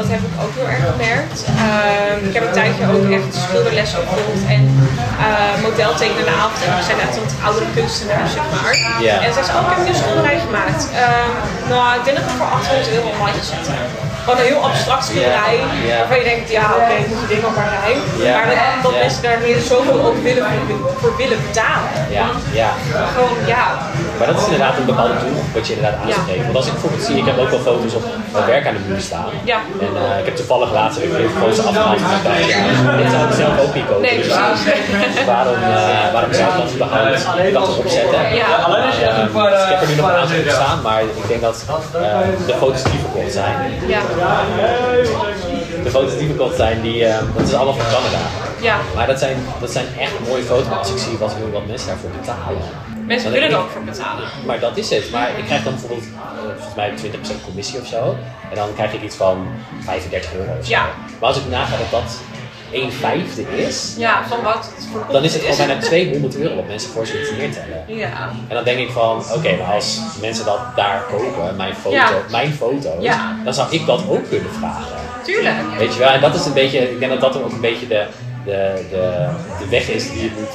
dat heb ik ook heel erg gemerkt. Ehm, ik heb een tijdje ook echt schilderlessen gevolgd en uh, modeltekenen in de avond. En we zijn echt wat oudere kunstenaars, zeg maar. En zij zei, oh, ik heb een schilderij gemaakt. Ehm, nou, ik denk dat ik voor 800 euro online ga zetten. Gewoon een heel abstract schilderij, waarvan je denkt, ja, oké, het moet je ding ook maar zijn. Maar dat, mensen daar weer zoveel ook willen, voor, voor willen betalen. Ja, ja. Gewoon, ja, Maar dat is inderdaad een bepaalde doelgroep wat je inderdaad aanspreekt. Want als ik bijvoorbeeld zie, ik heb ook wel foto's op mijn werk aan de muur staan. Ja. En eh, ik heb toevallig laatst heel veel foto's ik dacht, ja, dit zou ik zelf ook niet kopen. Nee, dus precies. waarom, eh, waarom zou ik dat überhaupt dat opzetten? Ja. Maar, ehm, dus ik heb er nu nog een aantal op staan, maar ik denk dat eh, de foto's die verkocht zijn, ja, de foto's die verkocht zijn, die, ehm, dat is allemaal van Canada. ja. Maar dat zijn, dat zijn echt mooie foto's als ik zie wat, wat mensen daarvoor betalen. Mensen willen er ook voor betalen. Maar dat is het. Maar ik krijg dan bijvoorbeeld, eh, volgens mij 20% commissie of zo. En dan krijg ik iets van 35 euro of zo. Ja. Maar als ik naga dat dat 1 vijfde is, Ja, van wat het dan is het gewoon bijna 200 euro wat mensen voor zoiets neertellen. Ja. En dan denk ik van, oké, maar als mensen dat daar kopen, mijn foto, Ja. mijn foto's, Ja. dan zou ik dat ook kunnen vragen. Tuurlijk. Weet je wel, en dat is een beetje, ik denk dat dat ook een beetje de, de, de, de weg is die je moet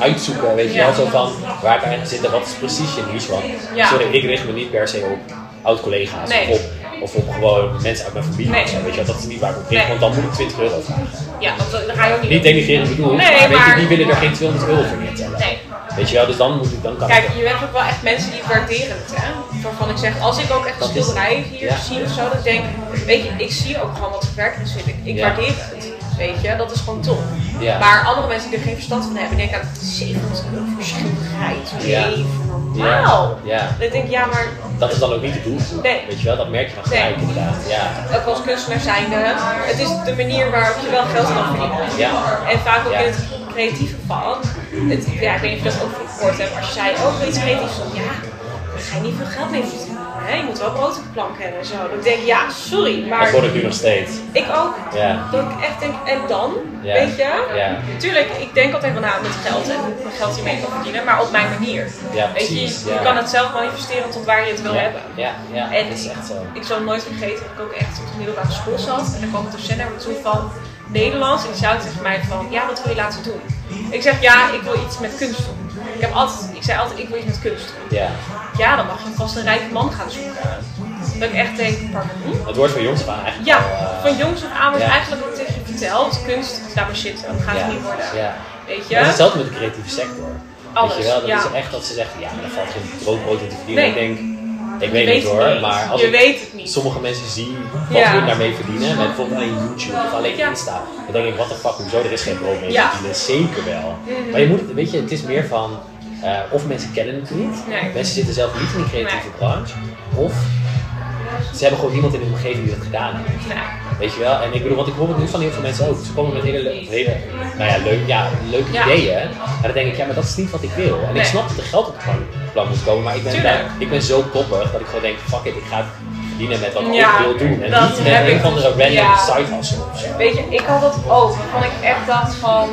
uitzoeken. Weet je Ja. wel, zo van waar kan je zitten, wat is precies je niche? Want sorry, ik richt me niet per se op oud-collega's Nee. of, op, of op gewoon mensen uit mijn familie. Nee. Weet je dat is niet waar ik op richt, Nee. want dan moet ik 20 euro vragen. Ja, want dan ga je ook niet. Niet denigreren bedoeld, Nee, maar, weet je, die willen er geen 200 euro voor neertellen. Nee. Weet je wel, dus dan, moet ik, dan kan Kijk, ik je hebt ook wel echt mensen die waarderen het, hè? Waarvan ik zeg, als ik ook echt een schilderij hier ja. zie of zo, dan denk ik, weet je, ik zie ook gewoon wat gewerkt is, vind ik. Ik Ja. waardeer het, weet je, dat is gewoon top. Ja. Maar andere mensen die er geen verstand van hebben, denken aan 700 euro voor Ja. nee, normaal. Ja. Ja. Dan denk ik, ja, maar Dat is dan ook niet de doelgroep. Nee. Weet je wel, dat merk je dan gelijk Nee. inderdaad. Ja. ook als kunstenaar zijnde, het is de manier waarop je wel geld kan verdienen. Ja. En vaak ook in het creatieve vak. Het, ja, ik weet niet of je dat ook gehoord hebt. Als je zei, oh, wil iets creatiefs doen? Ja, daar ga je niet veel geld mee verdienen. Hè? Je moet wel brood op de plank hebben en zo. Denk ik, ja, sorry, Dat maar word ik nu nog steeds. ik ook. Ja. Dat ik echt denk, en dan? Ja. Weet je? Ja. Tuurlijk, ik denk altijd wel na met geld en hoeveel geld je mee kan verdienen, maar op mijn manier. Ja, Weet je, je kan het zelf manifesteren tot waar je het wil hebben. Ja, ja, En dat is echt zo. ik zal nooit vergeten dat ik ook echt op de middelbare school zat. En dan kwam een docent naar me toe van Nederlands. En die zei tegen mij van, ja, wat wil je laten doen? Ik zeg, ja, ik wil iets met kunst doen. Ik, heb altijd, ik zei altijd, ik wil iets met kunst doen. Ja. Ja, dan mag je vast een rijke man gaan zoeken. Dat ik echt denk, pardon? Het wordt van jongs af aan eigenlijk Ja, al, eh, van jongs af aan wordt ja. eigenlijk wat tegen je verteld. Kunst, laat maar zitten, dat gaat ja, het niet worden. Ja. Weet Maar het is je? hetzelfde met de creatieve sector. Alles, weet je wel, dat ja. is echt dat ze zeggen, ja, maar daar valt geen broodbrood in te verdienen. Nee. Ik denk, ik weet weet het hoor, niet. maar als Je ik weet het niet. sommige mensen zie wat Ja. hun daarmee verdienen, met bijvoorbeeld alleen YouTube of alleen Ja. Insta, dan denk ik, what the fuck, hoezo, er is geen brood mee te Ja. verdienen. Zeker wel. Mhm. Maar je moet, het- weet je, het is meer van, eh, of mensen kennen het niet, Nee. mensen zitten zelf niet in die creatieve Nee. branche, of ze hebben gewoon niemand in hun omgeving die dat gedaan heeft. Nee. Weet je wel? En ik bedoel, wat ik hoor het nu van heel veel mensen ook. Ze komen met hele, le- hele nou ja, leuk, ja, leuke Ja. ideeën. En dan denk ik, ja, maar dat is niet wat ik wil. En Nee. ik snap dat er geld op de plank moet komen, maar ik ben, ik ben zo koppig dat ik gewoon denk, fuck it, ik ga het verdienen met wat Ja, ik wil doen. En dat niet met een of andere dus- random ja. side hustle of zo. Weet je, ik had dat ook. Waarvan ik echt dacht van.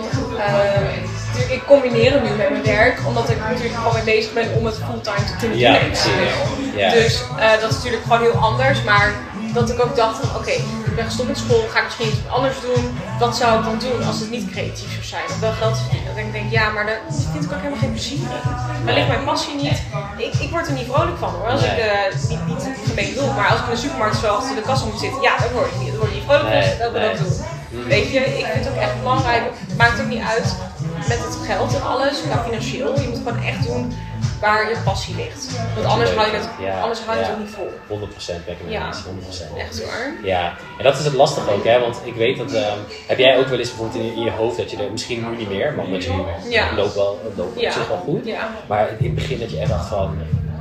natuurlijk, ik combineer het nu met mijn werk, omdat ik natuurlijk gewoon mee bezig ben om het fulltime te kunnen Ja, doen. precies. eventueel. Ja. Dus dat is natuurlijk gewoon heel anders. Maar dat ik ook dacht van oké, ik ben gestopt met school, ga ik misschien iets anders doen. Wat zou ik dan doen als het niet creatief zou zijn? Of wel geld verdienen? Dan denk ik, ja, maar daar vind ik ook helemaal geen plezier in. Daar ligt mijn passie niet. Ik, ik word er niet vrolijk van hoor. Als ik eh, niet, niet gemeen doe, maar als ik in de supermarkt zo achter de kassa moet zitten, ja, dan word ik niet, dan word ik niet vrolijk van ik dat wil doen. Weet je, ik vind het ook echt belangrijk, maakt ook niet uit met het geld en alles, qua financieel. Je moet gewoon echt doen waar je passie ligt. Want anders hou je het, Ja, anders hou je het ook niet vol. 100% ben ik het Ja. mee eens, 100%. Echt hoor. Ja, en dat is het lastige ook, hè? want ik weet dat. ehm, heb jij ook wel eens bijvoorbeeld in je, in je hoofd dat je er misschien nu niet meer, maar omdat je nu Ja. loopt wel, loopt Ja. op zich wel goed. Ja. Maar in het begin dat je echt dacht van.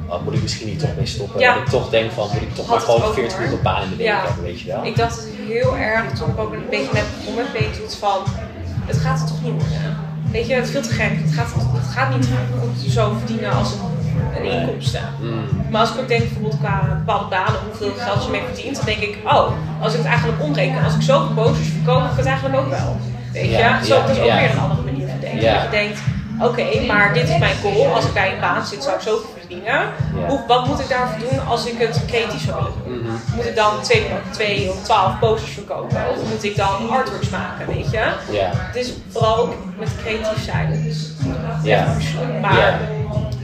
Oh, moet ik misschien niet toch mee stoppen? Ja. Dat ik toch denk van, moet ik toch Had maar gewoon ook, 40 hoor. uur op baan in de week Ja. hebben, weet je wel? Ik dacht het heel erg toen ik ook een beetje met Beethoven van het gaat er toch niet worden. Weet je, het is veel te gek. Het gaat, het gaat niet goed zo verdienen als een, inkomsten. Mm, Maar als ik ook denk bijvoorbeeld qua bepaalde banen, hoeveel geld je mee verdient, dan denk ik, oh, als ik het eigenlijk omreken, als ik zoveel posters verkoop, heb ik het eigenlijk ook wel. Weet je, Ja, zo ja, dat is ook ja. weer een andere manier van denken. Dat je denkt, oké, maar dit is mijn goal. Als ik bij een baan zit, zou ik zoveel verdienen. Hoe, wat moet ik daarvoor doen als ik het creatief zou willen doen? mhm. Moet ik dan twee, twee of twaalf posters verkopen? Of moet ik dan artworks maken, weet je? Het is vooral ook met creatief zijn. Dus, Ja. Maar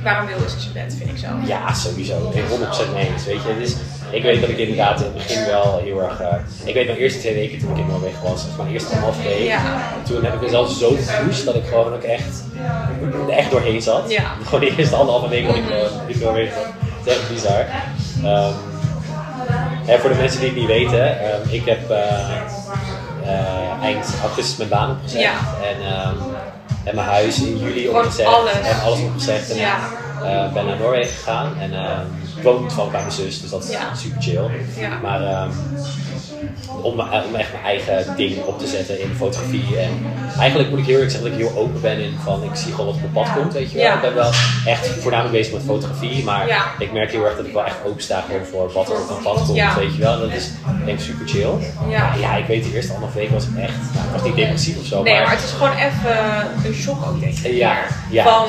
waarom wil is als je bent, vind ik zo. ja, sowieso. Ik ben 100% mee eens. Weet je, het is, ik weet dat ik inderdaad in het begin wel heel erg. eh, ik weet mijn eerste twee weken toen ik in Noorwegen was, of mijn eerste anderhalf week. Ja. Toen heb ik mezelf zo gepusht dat ik gewoon ook echt, er echt doorheen zat. Ja. Gewoon de eerste anderhalve week dat ik gewoon in Noorwegen zat. Het is echt bizar. Ehm, en voor de mensen die het niet weten, ehm, ik heb eh, eh, eind augustus mijn baan opgezet. Ja. En, ehm, en mijn huis in juli opgezet. alles. En alles opgezet. En Ja. eh, ben naar Noorwegen gegaan. En woon toevallig bij mijn zus, dus dat is Ja. super chill. Ja. Maar ehm, om, mijn- om echt mijn eigen ding op te zetten in fotografie. En eigenlijk moet ik heel eerlijk zeggen dat ik heel open ben in van ik zie gewoon wat op mijn pad komt, weet je wel. Ik ben wel echt voornamelijk bezig met fotografie, maar ik merk heel erg dat ik wel echt open sta gewoon voor wat er op mijn pad komt, weet je wel. Dat is denk ik super chill. Ja. Maar ja, ik weet de eerste anderhalf week was ik echt, nou, ik was niet depressief of zo, Nee, maar, maar het is gewoon even een shock ook, denk ik. Ja, ja. Van,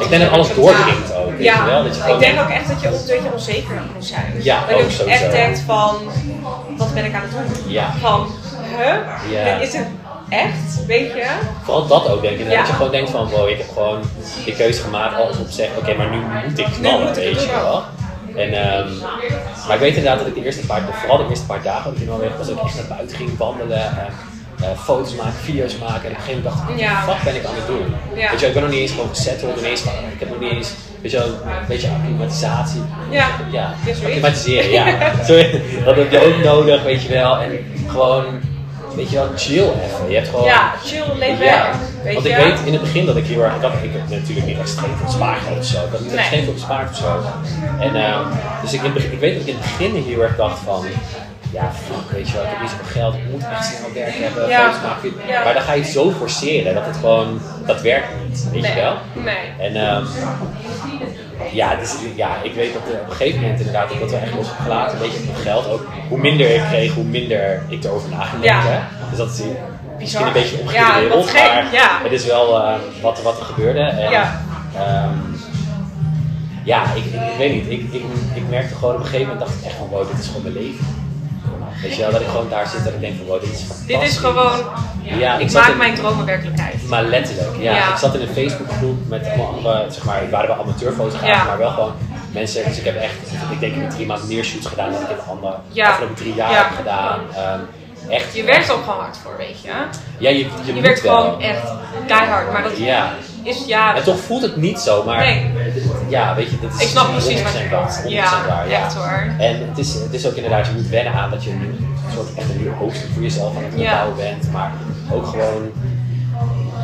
ik denk dat alles doordringt ook, ja. wel. Dat je ik denk ook echt dat je een beetje onzeker moet zijn. Ja, dat je ook sowieso. echt denkt van, wat ben ik aan het doen? Ja. Van, huh? Ja. Is het echt? Weet je? Vooral dat ook, denk ik. Ja. Dat je gewoon denkt van, wow, ik heb gewoon de keuze gemaakt als op zeg, oké, maar nu moet ik knallen, moet ik weet het je doen. wel. En, ehm, maar ik weet inderdaad dat ik de eerste paar, vooral de eerste paar dagen dat ik in Noorwegen was, ook echt naar buiten ging wandelen, eh, eh, foto's maken, video's maken. En op een gegeven moment dacht ik, Ja. wat ben ik aan het doen? Ja. Weet je, wel, ik ben nog niet eens gewoon gesetteld, ineens, van, ik heb nog niet eens, weet je wel, een beetje acclimatisatie. Ja. Ja, Ja, zoiets. acclimatiseren, <laughs> ja. Sorry, dat heb je ook nodig, weet je wel. En gewoon, weet je wel, chill even. Je hebt gewoon... Ja, chill, leef Ja. Weet want ik weet in het begin dat ik heel erg, ik, had, ik heb natuurlijk niet extreem veel spaargeld of zo. Ik had niet Nee. extreem veel of zo. En, ehm, dus ik, in ik weet dat ik in het begin heel erg dacht van, ja fuck, weet je wel, ik heb niet zoveel geld, ik moet echt snel werk hebben, Ja. foto's maken. Ja. Maar dan ga je het zo forceren dat het gewoon, dat werkt niet, weet je wel. Nee. En ehm, ja, dus, ja, ik weet dat eh, op een gegeven moment inderdaad, ik dat wel echt los heb gelaten, een beetje met geld ook. Hoe minder ik kreeg, hoe minder ik erover na ging Ja. Dus dat is misschien een beetje een Ja, omgekeerde wereld, maar het is wel eh, wat, wat er gebeurde. En, Ja. ehm, ja, ik, ik, ik weet niet, ik, ik, ik merkte gewoon op een gegeven moment, dacht ik echt van wow, dit is gewoon mijn leven. Weet je wel, dat ik gewoon daar zit en ik denk van wow, dit is fantastisch. Dit is gewoon, Ja, ik ik maak in- mijn dromen werkelijkheid. maar letterlijk, ja. Ja. Ik zat in een Facebookgroep met allemaal andere, zeg maar, waren wel amateurfotografen, Ja. maar wel gewoon mensen. Dus ik heb echt, ik denk in drie maanden meer shoots gedaan dan ik in de andere Ja. afgelopen drie jaar Ja. heb gedaan. Ehm, echt. Je werkt er ook gewoon hard voor, weet je. Ja, je, je, Je moet werkt wel. gewoon echt keihard, maar dat is ja. En toch voelt het niet zo, maar Nee. Ja, weet je, dat is Ik snap precies wat je 100% waar. bedoelt. 100% Ja, ja. echt hoor. En het is, het is ook inderdaad, je moet wennen aan dat je nu een soort echt een nieuwe hoofdstuk voor jezelf aan het Ja. opbouwen bent, maar ook gewoon,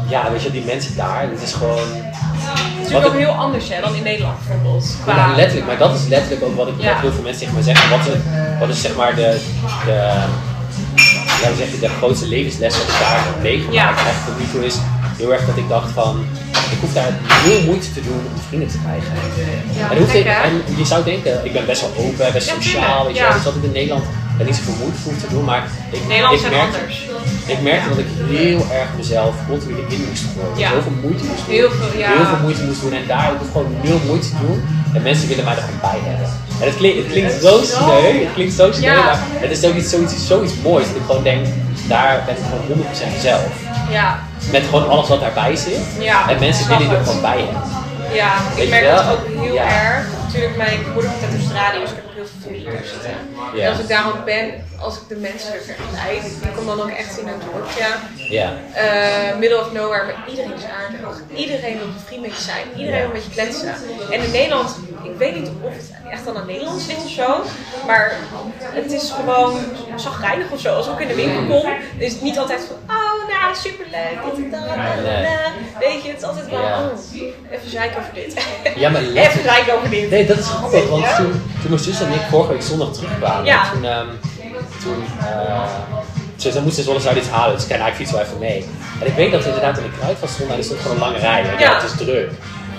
ja, weet je, die mensen daar, het is gewoon. Het is natuurlijk ook heel anders hè, dan in Nederland bijvoorbeeld. Qua, Ja, letterlijk, maar dat is letterlijk ook wat ik Ja. heel veel mensen tegen me zeggen. Wat is, wat is zeg maar de, de, ja, zeg je, de grootste levensles wat ik daar heb meegemaakt? Ja. Echt tot nu toe is heel erg dat ik dacht van, ik hoef daar heel moeite te doen om vrienden te krijgen. Ja, en, hoeft gek, ik, en je zou denken, ik ben best wel open, best sociaal, weet je wel. Dus dat ik in Nederland er niet zoveel moeite hoef te doen, maar ik, ik merkte, ik merkte dat ik heel erg mezelf continu erin moest gooien. Ja. Heel veel moeite moest doen. Heel veel, ja. Heel veel moeite moest doen en daar ik hoef gewoon nul moeite te doen. En mensen willen mij er gewoon bij hebben. En het klinkt, het klinkt Het zo sneu, het klinkt zo sneu, Ja. maar het is zoiets, zoiets, zoiets moois. Dat ik gewoon denk, daar ben ik gewoon 100% zelf. Ja, Met gewoon alles wat daarbij zit. Ja, en mensen willen er gewoon bij hebben. ja. Weet ik merk dat ook heel Ja. erg. natuurlijk mijn moeder komt uit Australië, dus ik heb ook heel veel familie daar zitten. Ja. En als ik daar ook ben, als ik de mensen er vergelijk, ik kom dan ook echt in een dorpje. Ja. eh, middle of nowhere, maar iedereen is aardig. Iedereen wil een vriend met je zijn. Iedereen wil met je kletsen. En in Nederland, ik weet niet of het echt aan het Nederlands ligt of zo, maar het is gewoon zagrijnig of zo. Als ik in de winkel kom, dan is het niet altijd van, oh nou, superleuk, dit en dat. Weet je, het is altijd wel, Ja. oh, even zeiken over dit. Ja, maar <laughs> even zeiken over dit. Nee, dat is grappig, want toen, toen mijn zus en ik vorige week zondag terugkwamen, Ja. toen, ehm toen, eh, ze, ze moesten zo'n zouden iets halen, dus ik zei, nou, ik fiets wel even mee. En ik weet dat we inderdaad in de kruidvat stonden en er stond gewoon een lange rij, ja. Ja. het is druk.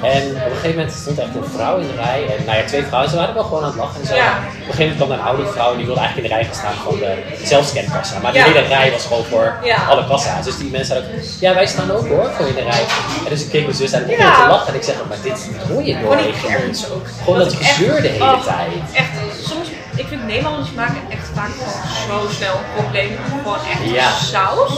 En op een gegeven moment stond echt een vrouw in de rij, en nou ja, twee vrouwen, ze waren wel gewoon aan het lachen en zo. Ja. Op een gegeven moment kwam er een oude vrouw en die wilde eigenlijk in de rij gaan staan van de zelfscankassa. Maar de Ja. hele rij was gewoon voor alle kassa's. Dus die mensen hadden ook, ja wij staan ook hoor, voor in de rij. En dus ik keek mijn zus aan en ik te lachen en ik zeg, maar dit hoor je ook. Gewoon dat gezeur de hele oh, tijd. Echt, soms, ik vind Nederlanders maken echt vaak gewoon zo snel een probleem. Gewoon echt Ja. saus.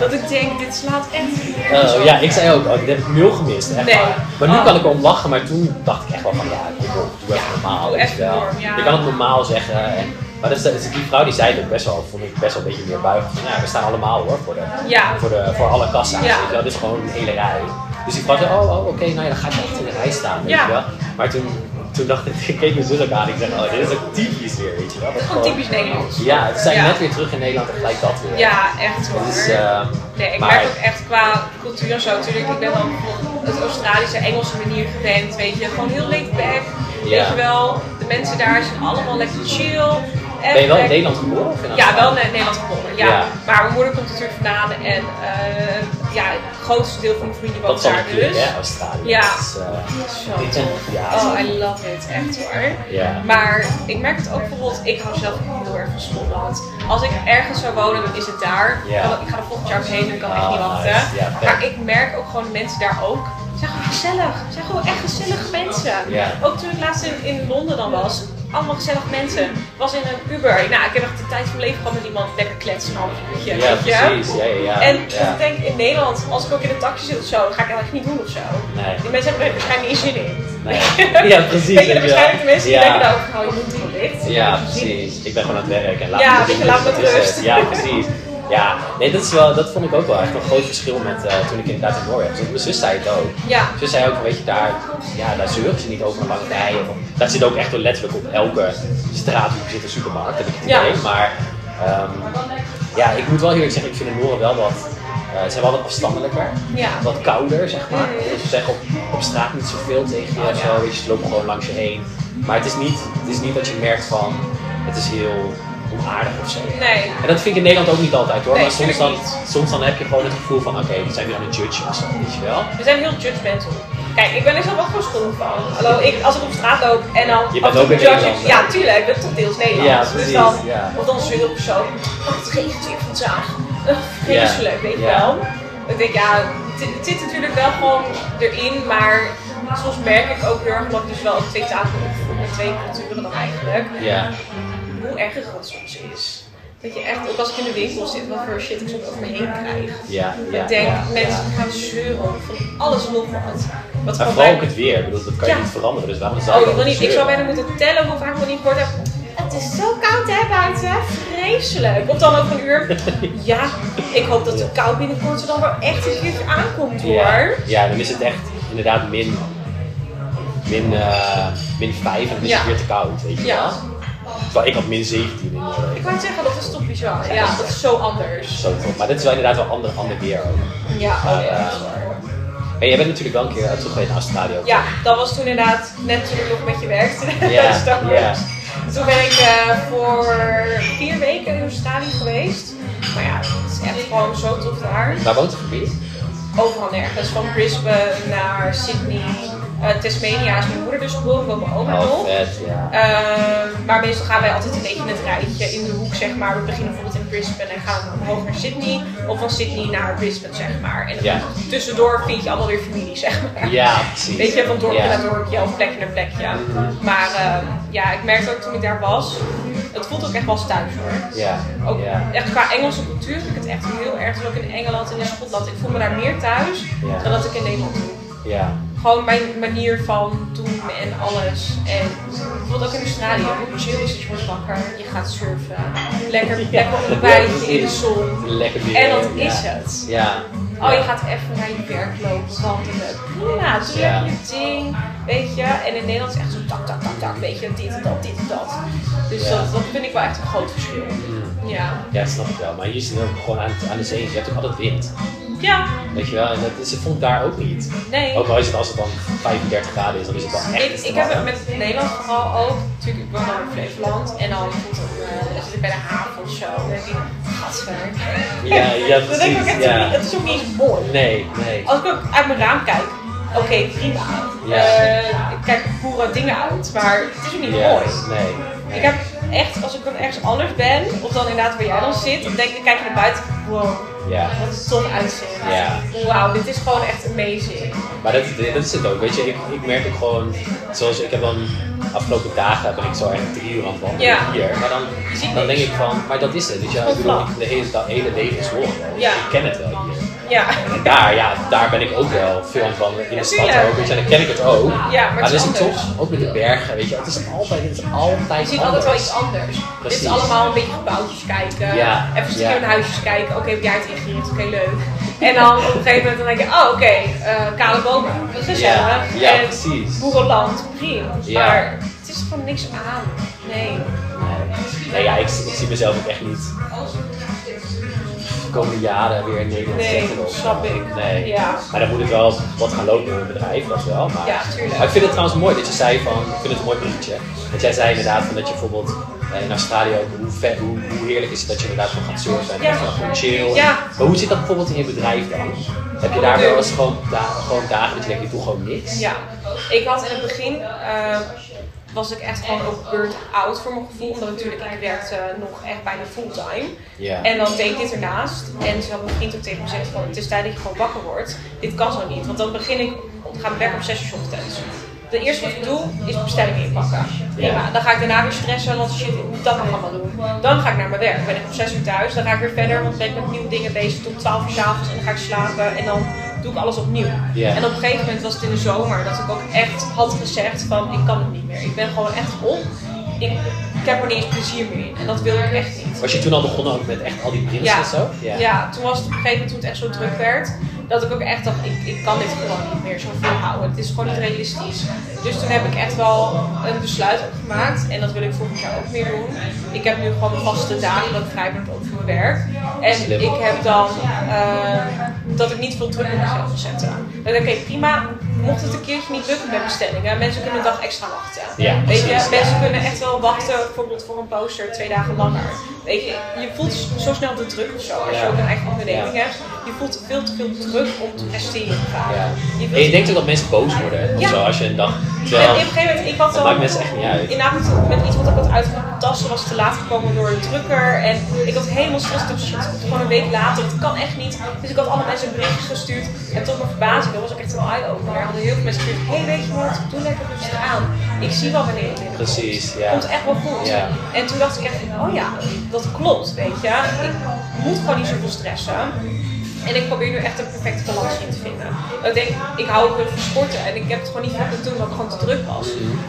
Dat ik denk, dit slaat echt Oh, op. ja, ik zei ook, oh, dit heb ik nul gemist. Echt Nee. Maar nu Oh. kan ik erom lachen, maar toen dacht ik echt wel van ja, kom op, doe even normaal. even je wel. ja. Je kan het normaal zeggen. En, maar dat is, dat die vrouw die zei het ook best wel, vond ik best wel een beetje meer buigend. Van, we staan allemaal hoor voor, de, voor, de, voor alle kassa's. Dit is gewoon een hele rij. Dus vrouw zei, oh, oh oké, nou ja, dan ga ik echt in de rij staan. Weet je wel. Maar toen, toen dacht ik, <laughs> ik keek mijn zus ook aan ik zeg, oh, dit is ook typisch weer, weet je wel. Dat is Gewoon typisch Nederlands. Ja, het zijn Ja. net weer terug in Nederland en gelijk dat weer. Ja, echt hoor. Dus, nee, ik maar- merk ook echt qua cultuur en zo natuurlijk. Ik ben bijvoorbeeld het Australische Engelse manier gewend, weet je. Gewoon heel laid back, Ja. weet je wel. De mensen daar zijn allemaal lekker chill. En Ben je wel in Nederland geboren? Ja, wel in Nederland geboren, ja. Ja. Maar mijn moeder komt natuurlijk vandaan en eh, ja, het grootste deel van mijn vrienden woont daar dus. hè, Australië. Ja. Dat is, eh, Zo ja. Oh, I love it. Echt hoor. Ja. Maar ik merk het ook bijvoorbeeld, ik hou zelf heel erg van Schotland. Als ik ergens zou wonen, dan is het daar. Ja. Dan- Ik ga er volgend jaar ook heen en ik kan echt Ah, niet wachten. nice. Ja, vet. maar ik merk ook gewoon de mensen daar ook. Ze zijn gewoon gezellig. Ze zijn gewoon echt gezellige mensen. Ja. Ook toen ik laatst in, in Londen dan was, allemaal gezellige mensen. Was in een Uber. Nou, ik heb echt de tijd van mijn leven gehad met iemand lekker kletsen, een half uurtje. Ja, weet je? precies. Ja, ja. En ik denk in Nederland, als ik ook in een taxi zit of zo, dan ga ik dat eigenlijk niet doen of zo. Nee. Die mensen hebben er waarschijnlijk niet zin in. Nee. <laughs> Ja, precies. Weet je, waarschijnlijk de mensen die denken nou, hou je gewoon dicht. Ja, precies. Ik ben gewoon aan het werk en laat Ja, me me eh, rust. Ja, precies. Ja, nee, dat, is wel, dat vond ik ook wel echt een groot verschil met eh, toen ik inderdaad in Noorwegen was. Mijn zus zei het ook. Ja. Ze zei ook, weet je, daar, ja, daar zeuren ze niet over een lange rij. Of, dat zit ook echt letterlijk op elke straathoek zit een supermarkt, heb ik het Ja. idee. Maar ehm, ja, ik moet wel eerlijk zeggen, ik vind de Noren wel wat, eh, ze zijn wel wat afstandelijker. Ja. Wat kouder, zeg maar. Dus ze zeggen op, op straat niet zoveel tegen je zo. Je, ze lopen gewoon langs je heen. Maar het is niet, het is niet dat je merkt van, het is heel onaardig of zo. Nee. En dat vind ik in Nederland ook niet altijd hoor. Nee, maar soms dan, niet. soms dan heb je gewoon het gevoel van, oké, we zijn nu aan het judge of zo, weet je wel. We zijn heel judgmental. Kijk, ik ben er zelf ook schuldig van. Hallo, ik, als ik op straat loop en dan... Je bent ook judge. Ja, tuurlijk. Dat is toch deels Nederlands. Ja, dus dan, ja. Of dan zeur ik zo. Oh, het regent weer vandaag. Uh, vreselijk, weet je wel. Ik denk, ja, het, het zit natuurlijk wel gewoon erin, maar soms merk ik ook heel erg, omdat ik dus wel twee opvoed met twee culturen dan eigenlijk. Ja, hoe erger het soms is. Dat je echt, ook als ik in de winkel zit, wat voor shit ik soms over me heen krijg. ja, ja. ik denk, ja, mensen gaan zeuren van alles nog wat. Wat Maar vooral ook het weer, ik bedoel, dat kan je niet veranderen, dus waarom zou Oh, ik, wil niet, ik zou bijna moeten tellen hoe vaak ik niet gehoord heb. Het is zo koud hè buiten, vreselijk. Of dan over een uur. <laughs> Ja, ik hoop dat de kou binnenkort er dan wel echt een keertje aankomt hoor. Ja, ja, dan is het echt inderdaad min, min, eh, min 5 en dan is het weer te koud, weet je Ja. wel. Terwijl ik had min 17 in Ik wou het zeggen, dat is toch bizar. Ja, dat is zo anders. Zo top. Maar dit is wel inderdaad wel ander, ander weer ook. Ja, Maar, eh, En jij bent natuurlijk wel een keer terug geweest naar Australië ook. Ja, dat was toen inderdaad net toen ik nog met je werkte. Ja, <laughs> ja. Toen ben ik eh, voor vier weken in Australië geweest. Maar ja, het is echt gewoon zo tof daar. Waar woont de familie? Overal nergens. Van Brisbane naar Sydney. Eh, Tasmania is mijn moeder dus geboren, woont mijn oma Oh, nog. vet, ja. Eh, maar meestal gaan wij altijd een beetje in het rijtje in de hoek, zeg maar. We beginnen bijvoorbeeld in Brisbane en gaan omhoog naar Sydney. Of van Sydney naar Brisbane, zeg maar. En dan tussendoor vind je allemaal weer familie, zeg maar. Ja, precies. Weet je, van dorpje naar dorpje of plekje naar plekje. Maar ehm, ja, ik merkte ook toen ik daar was, het voelt ook echt wel thuis hoor. Ja, Ook echt qua Engelse cultuur vind ik het echt heel erg. Dus ook in Engeland en in Schotland. Ik voel me daar meer thuis dan dat ik in Nederland doe. Ja. Gewoon mijn manier van doen en alles. En bijvoorbeeld ook in Australië, hoe chill is het, je wordt wakker, je gaat surfen, lekker, lekker op een wijntje in de zon. Lekker weer. En dat is het. Ja. Oh, je gaat even naar je werk lopen, wandelen. Prima, doe lekker je ding, weet je. En in Nederland is het echt zo tak, tak, tak, tak, weet je, dit en dat, dit en dat. Dus dat, dat vind ik wel echt een groot verschil. Mm. Ja. Ja, snap ik wel. Maar hier zit het ook gewoon aan, aan de zee. Je hebt ook altijd wind. Ja, Weet je wel? En dat is, vond daar ook niet. nee. Ook al is het als het dan 35 graden is, dan is het wel echt Ik, ik heb het met Nederland vooral ook. Natuurlijk, ik woon dan in Flevoland. En dan, het, eh, dan zit ik bij de haven of zo. Dan denk ik, gadver. Ja, ja, <laughs> Dan denk ik ook precies. echt, Ja. het is ook niet eens mooi. Nee, nee. Als ik ook uit mijn raam kijk, oké, prima. Ja. Eh, ik kijk boeren dingen uit, maar het is ook niet mooi. Nee. Ik heb echt, als ik dan ergens anders ben, of dan inderdaad waar jij dan zit, dan denk ik, kijk je naar buiten, wow, Ja. wat een tof uitzicht. Ja. Wauw, dit is gewoon echt amazing. Maar dat, dat is het ook, weet je, ik, ik merk ook gewoon, zoals ik heb dan afgelopen dagen ben ik zo echt drie uur aan het wandelen Ja. hier, maar dan, dan denk ik van, maar dat is het, weet je, ik bedoel, de hele, dat hele leven is vol, Ja. ik ken het wel hier. Ja. En daar, ja, daar ben ik ook wel veel wandelen, in de stad ook, en dan ken ik het ook. Ja, maar het dan is het toch, ook met de bergen, weet je, het is altijd, het is altijd Je ziet altijd wel iets anders. Dit is allemaal een beetje gebouwtjes kijken. Ja, Even in huisjes kijken. Oké, heb jij het ingericht? Oké, leuk. En dan op een gegeven moment dan denk je, oh oké, eh, kale bomen. Dat is gezellig. Ja, ja, en precies. boerenland, prima. Ja. Maar het is gewoon niks aan. Nee. Nee, nee ja, ik, ik zie mezelf ook echt niet de komende jaren weer in Nederland Nee, zetten of- snap ik. Nee. Ja. Maar dan moet het wel wat gaan lopen in mijn bedrijf, dat wel. Maar, Ja, tuurlijk. maar ik vind het trouwens mooi dat je zei van, ik vind het een mooi bruggetje. Dat jij zei inderdaad van dat je bijvoorbeeld eh, in Australië ook, hoe, vet, hoe, hoe heerlijk is het dat je inderdaad gewoon gaat surfen en Ja. gewoon chill. Ja. Maar hoe zit dat bijvoorbeeld in je bedrijf dan? Heb je daar wel eens gewoon, da- gewoon dagen dat je denkt, ik doe gewoon niks? Ja, ik had in het begin eh, was ik echt gewoon ook burnt out voor mijn gevoel. Omdat natuurlijk ik werkte nog echt bijna fulltime. Ja. En dan deed ik dit ernaast. En toen had mijn vriend ook tegen me gezegd van het is tijd dat je gewoon wakker wordt. Dit kan zo niet. Want dan begin ik, ga ik werken om 6 uur ochtends. De eerste wat ik doe is bestellingen inpakken. Prima. Dan ga ik daarna weer stressen, want shit, ik moet dat nog allemaal doen. Dan ga ik naar mijn werk. Ben ik om 6 uur thuis. Dan ga ik weer verder, want dan ben ik met nieuwe dingen bezig tot 12 uur 's avonds. En dan ga ik slapen en dan doe ik alles opnieuw. Ja. En op een gegeven moment was het in de zomer dat ik ook echt had gezegd van ik kan het niet meer. Ik ben gewoon echt op. Ik, ik heb er niet eens plezier meer in. En dat wil ik echt niet. Was je toen al begonnen ook met echt al die prints Ja. en zo? Ja. toen was het op een gegeven moment toen het echt zo druk werd, dat ik ook echt dacht, ik, ik kan dit gewoon niet meer zo volhouden. Het is gewoon niet realistisch. Dus toen heb ik echt wel een besluit ook gemaakt en dat wil ik volgend jaar ook meer doen. Ik heb nu gewoon vaste dagen dat ik vrij ben over mijn werk. En Slim. ik heb dan eh, dat ik niet veel druk op mezelf wil zetten. Dan denk ik, oké prima, mocht het een keertje niet lukken met bestellingen, mensen kunnen een dag extra wachten. Ja, Weet je, mensen kunnen echt wel wachten bijvoorbeeld voor een poster twee dagen langer. Weet je, je voelt zo snel de druk of zo als je ook een eigen onderneming hebt. Je voelt veel te veel druk om te presteren. Je En je denkt ook dat mensen boos worden of zo als je een dag. en Terwijl, op een gegeven moment, ik had al maakt mensen echt niet uit. inderdaad met, iets wat ik had uitgetasten was te laat gekomen door een drukker. En ik had helemaal stress. Dacht, shit, het komt gewoon een week later. Het kan echt niet. Dus ik had alle mensen berichtjes gestuurd. En tot mijn verbazing, dat was ook echt een eye-opener. Hadden heel veel mensen gezegd, hé hey, weet je wat, doe lekker rustig aan. Ik zie wel wanneer. Precies, ja. Komt echt wel goed. Ja. En toen dacht ik echt, oh ja, dat klopt, weet je. Ik moet gewoon niet zoveel stressen. En ik probeer nu echt een perfecte balans in te vinden. Ik denk, ik hou ook heel van sporten en ik heb het gewoon niet vaak doen omdat ik gewoon te druk was.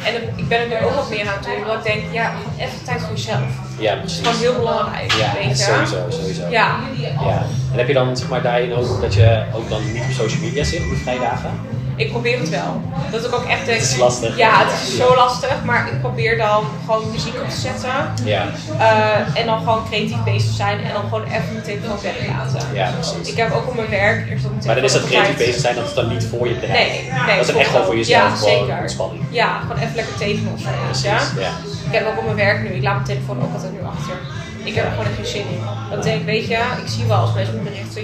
En ik ben er nu ook wat meer aan doen, omdat ik denk, ja, even tijd voor jezelf. Ja, Dat is precies. gewoon heel belangrijk, Ja, weet je. sowieso, sowieso. Ja. Ja. En heb je dan zeg maar daarin ook dat je ook dan niet op social media zit op vrijdagen? Ik probeer het wel. Dat ik ook echt denk, Het is lastig. ja, het is zo lastig, maar ik probeer dan gewoon muziek op te zetten. Ja, Eh, en dan gewoon creatief bezig zijn en dan gewoon even mijn telefoon weglaten. ja precies. Ik heb ook op mijn werk eerst op mijn Maar dan is dat telefoon creatief bezig zijn, dat is dan niet voor je bedrijf. Nee, nee. dat is echt gewoon voor jezelf, Ja, gewoon zeker. ontspanning. Ja, gewoon even lekker tekenen of zo. Ja? ja. Ik heb ook op mijn werk nu, ik laat mijn telefoon ook altijd nu achter. Ik heb er gewoon echt geen zin in. Dan denk ik, weet je, ik zie wel als mensen me berichten,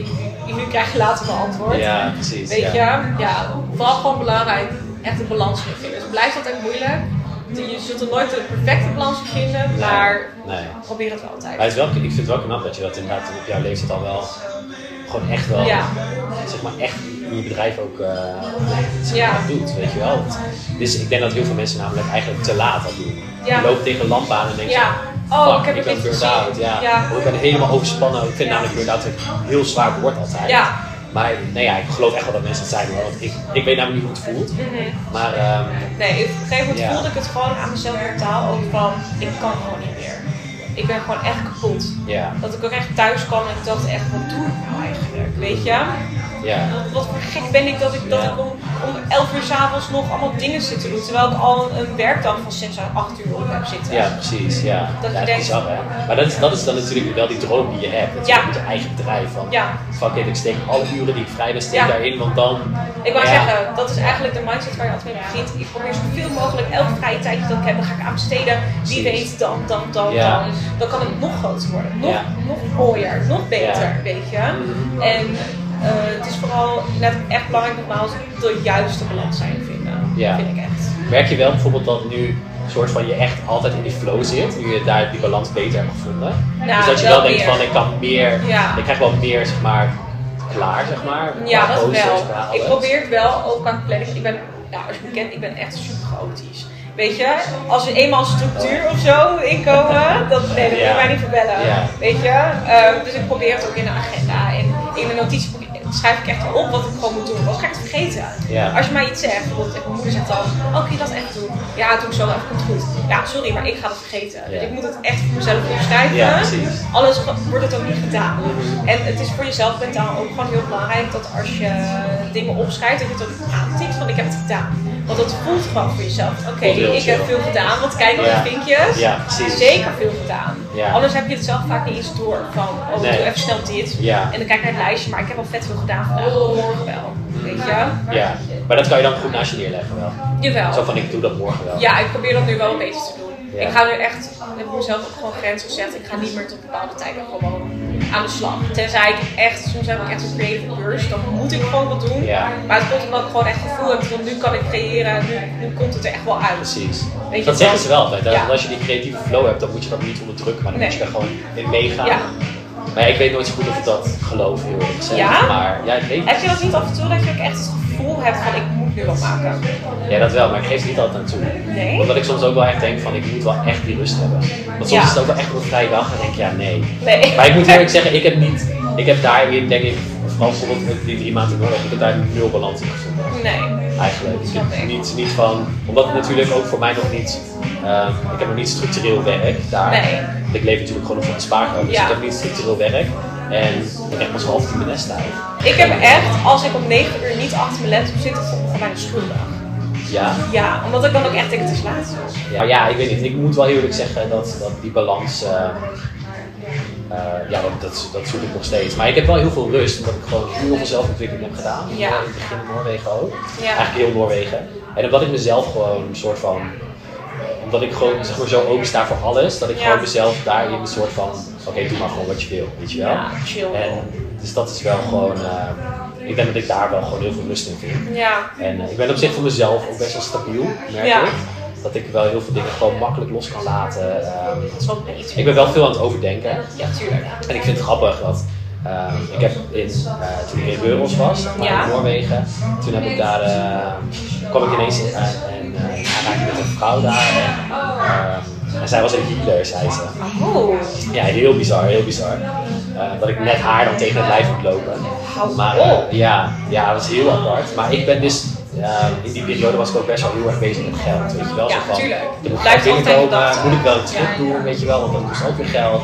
nu krijg je later wel antwoord. Ja, precies. Weet ja. je, ja, vooral gewoon belangrijk, echt een balans in vinden. Dus het blijft altijd moeilijk. Je zult er nooit de perfecte balans in vinden, maar Nee. probeer het wel altijd. Maar het is wel, ik vind het wel knap dat je dat inderdaad op jouw leeftijd al wel gewoon echt wel, Ja. zeg maar echt in je bedrijf ook zeg Ja. doet, weet je wel. Dus ik denk dat heel veel mensen namelijk eigenlijk te laat dat doen. Je loopt tegen een lamp aan en denk je, Ja. Oh, fuck, ik heb het ben burn-out. Ja. Ik ben helemaal overspannen. Ik vind Ja. namelijk burn-out een heel zwaar woord altijd. Ja. Maar nee, ja, ik geloof echt wel dat mensen het zijn hoor. Want ik, ik weet namelijk niet hoe het voelt. Maar ehm, Nee, op een gegeven moment voelde ik het gewoon aan mezelf mentaal ook van, ik kan gewoon niet meer. Ik ben gewoon echt kapot. Dat ik ook echt thuis kwam en ik dacht echt, wat doe ik nou eigenlijk? Weet je? ja, Wat, wat voor gek ben ik dat ik, dat ik om, om 11 uur s'avonds nog allemaal dingen zit te doen. Terwijl ik al een, werkdag van 6 à 8 uur op heb zitten. ja, precies. Ja, Dat ja, is bizar hè. Maar dat is, dat is dan natuurlijk wel die droom die je hebt. Dat je Ja. met je eigen bedrijf van, Ja. fuck it, ik steek alle uren die ik vrij ben, steek Ja. daarin. Want dan, Ik wou zeggen, dat is eigenlijk de mindset waar je altijd mee begint. Ik probeer zoveel mogelijk elke vrije tijd dat ik heb, dan ga ik aan besteden. Wie weet dan, dan, dan, dan. Dan kan het nog groter worden. Nog, nog mooier, nog beter, weet je. Mhm. En eh, het is vooral net echt belangrijk nogmaals de juiste balans zijn vinden. Ja. Vind ik echt. merk je wel bijvoorbeeld dat nu een soort van je echt altijd in die flow zit, nu je daar die balans beter hebt gevonden. Nou, dus dat je wel denkt meer. van ik kan meer, Ja. ik krijg wel meer zeg maar klaar zeg maar. Ja, dat wel. Ik probeer het wel ook aan planning. Ik ben, ja, als je me kent, ik ben echt super chaotisch. Weet je, als er eenmaal structuur of zo inkomen, dat, nee, je Ja. mij niet verbellen. Ja. Weet je, Ehm, dus ik probeer het ook in de agenda. En in de notitieboek schrijf ik echt op wat ik gewoon moet doen. Anders ga ik het vergeten. Ja. Als je mij iets zegt, bijvoorbeeld mijn moeder zegt dan, oh kun je dat echt doen? Ja, doe ik zo, even komt goed. Ja, sorry, maar ik ga het vergeten. Dus ik moet het echt voor mezelf opschrijven. Ja. Alles wordt het ook niet gedaan. En het is voor jezelf mentaal ook gewoon heel belangrijk dat als je dingen opschrijft, dat je het ook aantikt van ik heb het gedaan. Want dat voelt gewoon voor jezelf. Oké, ik heb veel gedaan, want kijk naar Ja. de vinkjes. Ja, precies. Zeker veel gedaan. Ja. Anders heb je het zelf vaak niet eens door van, oh Nee. doe even snel dit. Ja. En dan kijk ik naar het lijstje, maar ik heb al vet veel gedaan vandaag. Morgen wel. Weet je? Ja, maar dat kan je dan goed naast je neerleggen wel. Jawel. Zo van ik doe dat morgen wel. Ja, ik probeer dat nu wel een beetje te doen. Ja. Ik ga nu echt, ik heb mezelf ook gewoon grenzen gezet. Ik ga niet meer tot bepaalde tijden gewoon aan de slag. Tenzij ik echt, soms heb ik echt een creative burst, dan moet ik gewoon wat doen. Ja. Maar het komt omdat ik gewoon echt het gevoel heb van nu kan ik creëren, nu, nu komt het er echt wel uit. Precies. Weet je dat zeggen ze wel altijd. Ja. Als je die creatieve flow hebt, dan moet je dat niet onderdrukken, maar dan Nee. moet je er gewoon in meegaan. Ja. Maar ja, ik weet nooit zo goed of ik dat geloof, heel eerlijk gezegd. Ja? Maar ja, ik weet Heb je dat niet af en toe dat je ook echt het gevoel hebt van ik moet nu wat maken? Ja, dat wel, maar ik geef er niet altijd aan toe. Nee? Omdat ik soms ook wel echt denk van, ik moet wel echt die rust hebben. Want soms Ja. is het ook wel echt op een vrije dag en denk ik, ja, nee. Nee. Maar ik moet eerlijk zeggen, ik heb niet, ik heb daarin denk ik, vooral bijvoorbeeld met die drie maanden ik heb daar nul balans in gevonden. Nee. Eigenlijk. Ik. niet, niet van, omdat het natuurlijk ook voor mij nog niet, ehm, ik heb nog niet structureel werk daar. Nee. Ik leef natuurlijk gewoon nog van de spaargeld, dus Ja. ik heb niet structureel werk. En ik heb pas half tien mijn nest uit. Ik heb echt, als ik om 9 uur niet achter mijn laptop zit, gewoon bijna schuldig. Ja. Ja, omdat ik dan ook echt denk het is laat. Ja, maar ja, ik weet niet. Ik moet wel heel eerlijk zeggen dat, dat die balans, eh, eh, ja, dat, dat, dat zoek ik nog steeds. Maar ik heb wel heel veel rust, omdat ik gewoon heel veel zelfontwikkeling heb gedaan. Ja. In het begin in Noorwegen ook. Ja. Eigenlijk heel Noorwegen. En omdat ik mezelf gewoon een soort van, omdat ik gewoon zeg maar, zo opensta voor alles, dat ik Ja. gewoon mezelf daarin een soort van, oké, doe maar gewoon wat je wil, weet je wel. Ja, chill. En dus dat is wel gewoon, eh, ik denk dat ik daar wel gewoon heel veel rust in vind. Ja. En eh, ik ben op zich voor mezelf ook best wel stabiel, merk Ja. ik. Dat ik wel heel veel dingen gewoon makkelijk los kan laten. Ehm, ik ben wel veel aan het overdenken. Ja, tuurlijk. En ik vind het grappig dat ehm, ik heb in, eh, toen ik in Reuros was, Ja. in Noorwegen, toen heb ik daar, eh, kwam ik ineens in, eh, en uh, aanraking met een vrouw daar. En, en zij was een healer, zei ze. Oeh. Ja, heel bizar, heel bizar. Eh, dat ik net haar dan tegen het lijf moet lopen. Maar eh, ja, ja, dat is heel apart. Maar ik ben dus, eh, in die periode was ik ook best wel heel erg bezing met geld, weet je wel. Ja, Zo van, tuurlijk. Er moet geld binnenkomen, moet ik wel iets Ja. terug doen, weet je wel, want dat kost ook weer geld.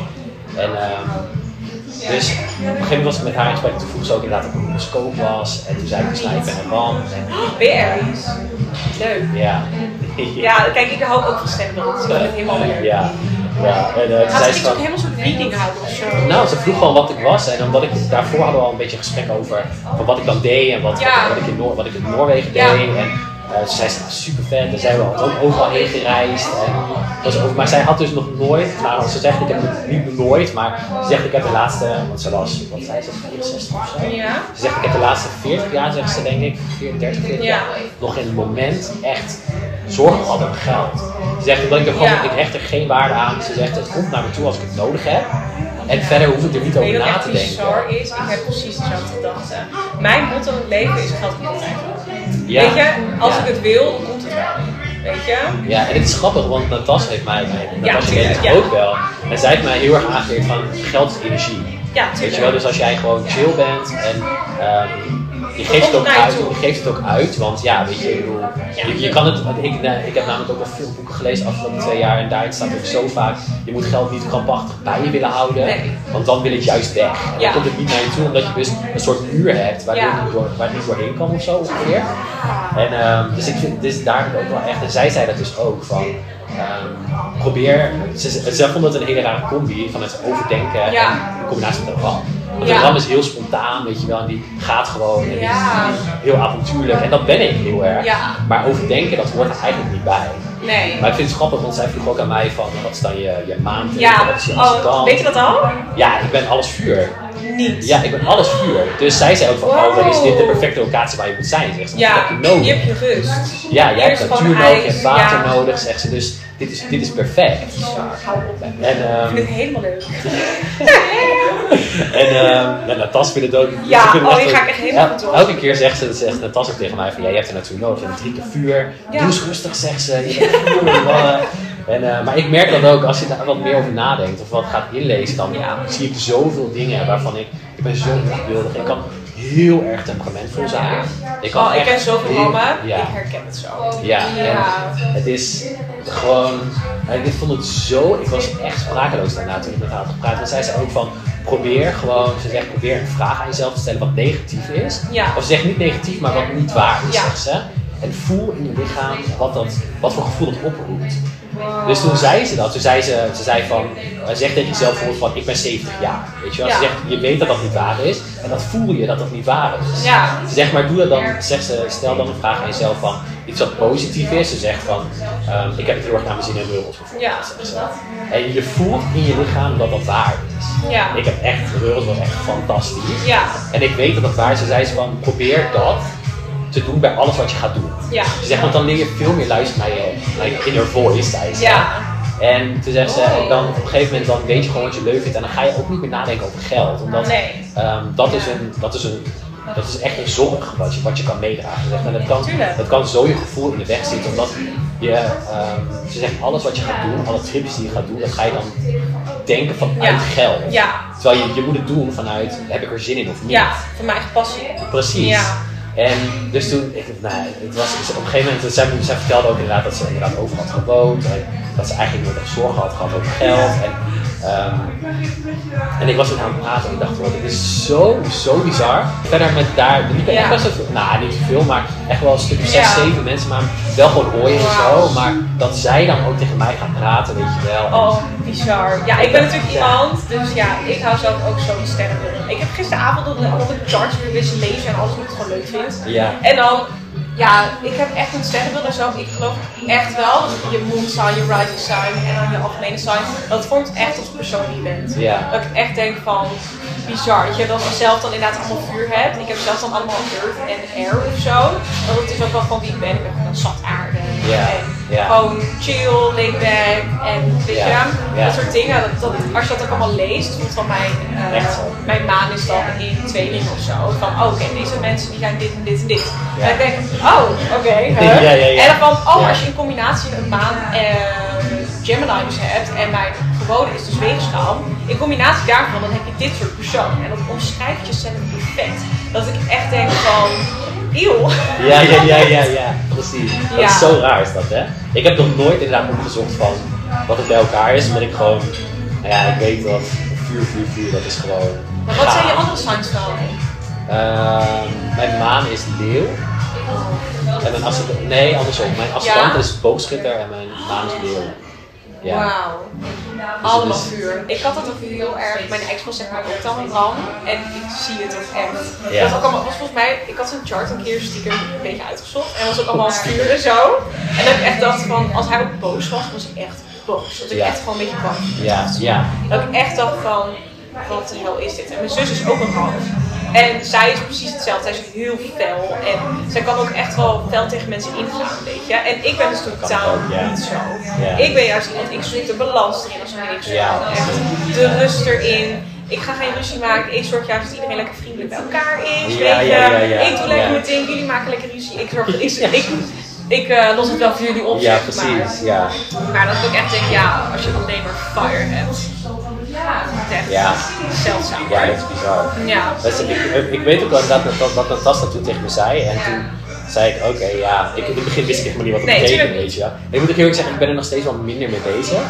En ehm, dus op een gegeven moment was ik met haar in gesprek, toen vroeg ze ook inderdaad of ik een horoscoop was. En toen zei ik dus, nou, ik ben een man. En, je Aries? Leuk. ja. Ja, kijk, ik hou ook van. Ik vind het helemaal <laughs> leuk. Ja, ja. En uh, Gaat ze ook helemaal zo'n reading houden of zo? Nou, ze vroeg gewoon wat ik was en omdat ik daarvoor hadden we al een beetje gesprek over van wat ik dan deed en wat, Ja. wat, ik, in Noor, wat ik in Noorwegen deed. En eh, zei ze, super vet en zij had ook overal heen gereisd. En, over, maar zij had dus nog nooit, nou ze zegt ik heb het niet nooit, maar ze zegt ik heb de laatste, want ze was, wat zei ze, 64 of zo. Ja. Ze zegt ik heb de laatste 40 jaar, zegt ze denk ik, 34, 30, 40 jaar, Ja. nog in het moment echt zorgen gehad over geld. Ze zegt omdat ik er gewoon, Ja. ik hecht er geen waarde aan. Ze zegt het komt naar me toe als ik het nodig heb. En verder hoef ik er niet over wat na te denken. bizar is? Ik heb precies dezelfde gedachte. Mijn motto in het leven is geld komt wel. Ja. Weet je, als Ja. ik het wil, dan komt het wel. Weet je? Ja, en het is grappig, want Natas heeft mij, Ja, Natas heeft ja. ook wel. En zij heeft mij heel erg aangeleerd van geld is energie. Ja, Weet tuurlijk. je wel, dus als jij gewoon chill bent en ehm, je geeft het ook je uit, je geeft het ook uit, want ja, weet je, ik bedoel, je, je je- kan het, ik, nee, ik heb namelijk ook al veel boeken gelezen de afgelopen twee jaar en daarin staat ook zo vaak, je moet geld niet krampachtig bij je willen houden, want dan wil het juist weg. En dan komt het niet naar je toe, omdat je dus een soort muur hebt waar, het, niet door, waar het niet doorheen kan of zo ongeveer. En ehm, dus ik vind, dus daar ook wel echt, en zij zei dat dus ook van, ehm, probeer, ze, ze, vond het een hele rare combi van het overdenken en in combinatie met ram. Want Ja. de ram is heel spontaan, weet je wel, en die gaat gewoon en Ja. is heel avontuurlijk en dat ben ik heel erg. Ja. Maar overdenken, dat hoort er eigenlijk niet bij. Nee. Maar ik vind het grappig, want zij vroeg ook aan mij van, wat is dan je, je maand? Ja, wat is je oh, weet je dat al? Ja, ik ben alles vuur. Niet. Ja, ik ben alles vuur. Dus zij zei ook van, oh, dan is dit de perfecte locatie waar je moet zijn. Zegt ze, Ja, heb je nodig. je hebt je rust. Ja, jij hebt natuur nodig, je hebt water ja. nodig, zegt ze. Dus dit is, dit is perfect. Hè. En, Ik ehm vind het helemaal leuk. <laughs> <laughs> en ja, Natas vindt het ook. Ja, oh, die ga ik echt helemaal goed door. Elke keer zegt ze, zegt Natas ook tegen mij van, ja, je hebt er natuur nodig. Hebt drie keer vuur. Ja. Doe eens rustig, zegt ze. Je. En, eh, maar ik merk dan ook, als je daar wat meer over nadenkt of wat gaat inlezen, dan Ja. zie ik zoveel dingen waarvan ik, ik ben zo onbeeldig. Ik kan heel erg temperamentvol zijn. Ik, kan Oh, ik ken zoveel mannen, Ja. ik herken het zo. Ja, Ja. en het is gewoon. Ik vond het zo. Ik was echt sprakeloos daarna toen ik met haar had gepraat. Want zij zei ook van. Probeer gewoon, ze zegt probeer een vraag aan jezelf te stellen wat negatief is. Ja. Of ze zegt niet negatief, maar wat niet waar is, Ja. zegt ze. En voel in je lichaam wat, dat, wat voor gevoel dat oproept. Dus toen zei ze dat, toen zei ze, ze zei van, eh, zeg tegen jezelf bijvoorbeeld van, ik ben 70 jaar. Weet je wel? Ze zegt, je weet dat dat niet waar is. En dat voel je dat dat niet waar is. Ja. Ze zegt maar, doe dat dan, zegt ze, stel dan een vraag aan jezelf van, iets wat positief is. Ze zegt van, ehm, ik heb het heel erg naar mijn zin in Reels bijvoorbeeld. Ja. En je voelt in je lichaam dat dat waar is. Ja. Ik heb echt, Reels was echt fantastisch. Ja. En ik weet dat dat waar is. Ze zei ze van, probeer dat te doen bij alles wat je gaat doen. Ja. Ze zegt, want dan leer je veel meer luisteren naar je, naar je inner voice, zei ze. Ja. En toen zegt ze, dan op een gegeven moment dan weet je gewoon wat je leuk vindt. En dan ga je ook niet meer nadenken over geld. Omdat Nee. ehm, dat, is een, dat, is een, dat is echt een zorg wat je, wat je kan meedragen. Ze zegt, en dat, kan, dat kan zo je gevoel in de weg zitten. Omdat je, ehm, ze zegt, alles wat je gaat doen, alle trips die je gaat doen, dat ga je dan denken vanuit Ja. geld. Ja. Terwijl je, je moet het doen vanuit, heb ik er zin in of niet? Ja, voor mijn eigen passie. Precies. Ja. En dus toen, ik, nou, het was, op een gegeven moment, zij, zij vertelde ook inderdaad dat ze inderdaad over had gewoond. En dat ze eigenlijk nooit echt zorgen had gehad over geld. En, ehm, en ik was haar aan het praten en ik dacht, wow, dit is zo, zo bizar. Verder met daar, liepen Ja. wel veel, nou niet veel, maar echt wel een stuk of zes, Ja. zeven mensen, maar wel gewoon hooien en zo. Maar dat zij dan ook tegen mij gaat praten, weet je wel. Oh, bizar. Ja, ik ben natuurlijk Ja. iemand, dus ja, ik hou zelf ook zo van sterrenbeelden. Ik heb gisteravond dat dat ik charts weer wist lezen en alles wat ik gewoon leuk vind. Ja. En dan, ja, ik heb echt een sterrenbeeld en zo. Ik geloof echt wel dat je moon sign, je rising sign en dan je algemene sign, dat vormt echt de persoon die je bent. Ja. Dat ik echt denk van, bizar. Dat je dan zelf dan inderdaad allemaal vuur hebt. Ik heb zelf dan allemaal earth en air of zo. Want het is ook wel van wie ik ben. Ik ben gewoon zat aarde. Ja, En ja. gewoon chill, laid back en weet Ja, je, ja. dat soort dingen. Dat, dat, als je dat ook allemaal leest, voelt van mijn, eh, mijn maan is dan in tweeling of zo. Van oh, oké, deze mensen die zijn dit en dit en dit. Ja. En ik denk, oh, oké. huh? <laughs> Ja, ja, ja. En dan van, oh, als je in combinatie een maan en Gemini dus hebt en mijn gewone is dus weegschaal. In combinatie daarvan dan heb je dit soort persoon. En dat omschrijft jezelf perfect. Dat ik echt denk van, eeuw. Ja, ja, ja, ja, <laughs> ja, precies. Dat is zo raar is dat, hè? Ik heb nog nooit inderdaad opgezocht van wat het bij elkaar is, omdat ik gewoon, nou ja, ik weet dat vuur, vuur, vuur, dat is gewoon. Maar wat zijn je andere signs dan? Ehm, mijn maan is leeuw. En mijn ascendant, nee, andersom. Mijn Ja? is boogschutter en mijn maan is leeuw. Ja. Wauw. Allemaal is- vuur. Ik had dat ook heel erg. Mijn ex was zeg maar ook dan een ram. En ik zie het ook echt. Ja. Dat was, ook allemaal, was volgens mij, ik had zijn chart een keer stiekem een beetje uitgezocht. En was ook allemaal vuur en zo. En dat ik echt dacht van, als hij ook boos was, was ik echt boos. Dat ik Ja. echt gewoon een beetje bang Ja, ja. Dat ik echt dacht van, wat de hel is dit? En mijn zus is ook een ram. En zij is precies hetzelfde. Zij is heel fel. En zij kan ook echt wel fel tegen mensen ingaan, weet je. En ik ben dus totaal niet zo. Ik ben juist iemand, ik zoek de balans erin als ik doe. Echt de rust erin. Ik ga geen ruzie maken. Ik zorg juist dat iedereen lekker vriendelijk bij elkaar is. Ja, weet je. ja, ja, ja. Ik doe lekker mijn ding. Jullie maken lekker ruzie. Ik zorg <laughs> ik, ik, ik eh, los het wel voor jullie op. Ja, precies, Maar. ja. Maar dat ik ook echt denk, ja, als je alleen maar fire hebt. Ja, dat is echt Ja. zeldzaam. Ja, dat is bizar. Ja. Dat ik, ik weet ook wel dat, dat, dat Natasja toen tegen me zei. En toen zei ik, oké, ja. Ik, in het begin wist ik helemaal niet wat het Nee, betekent, tuurlijk weet je. Ik moet ook heel erg zeggen, ik ben er nog steeds wel minder mee bezig.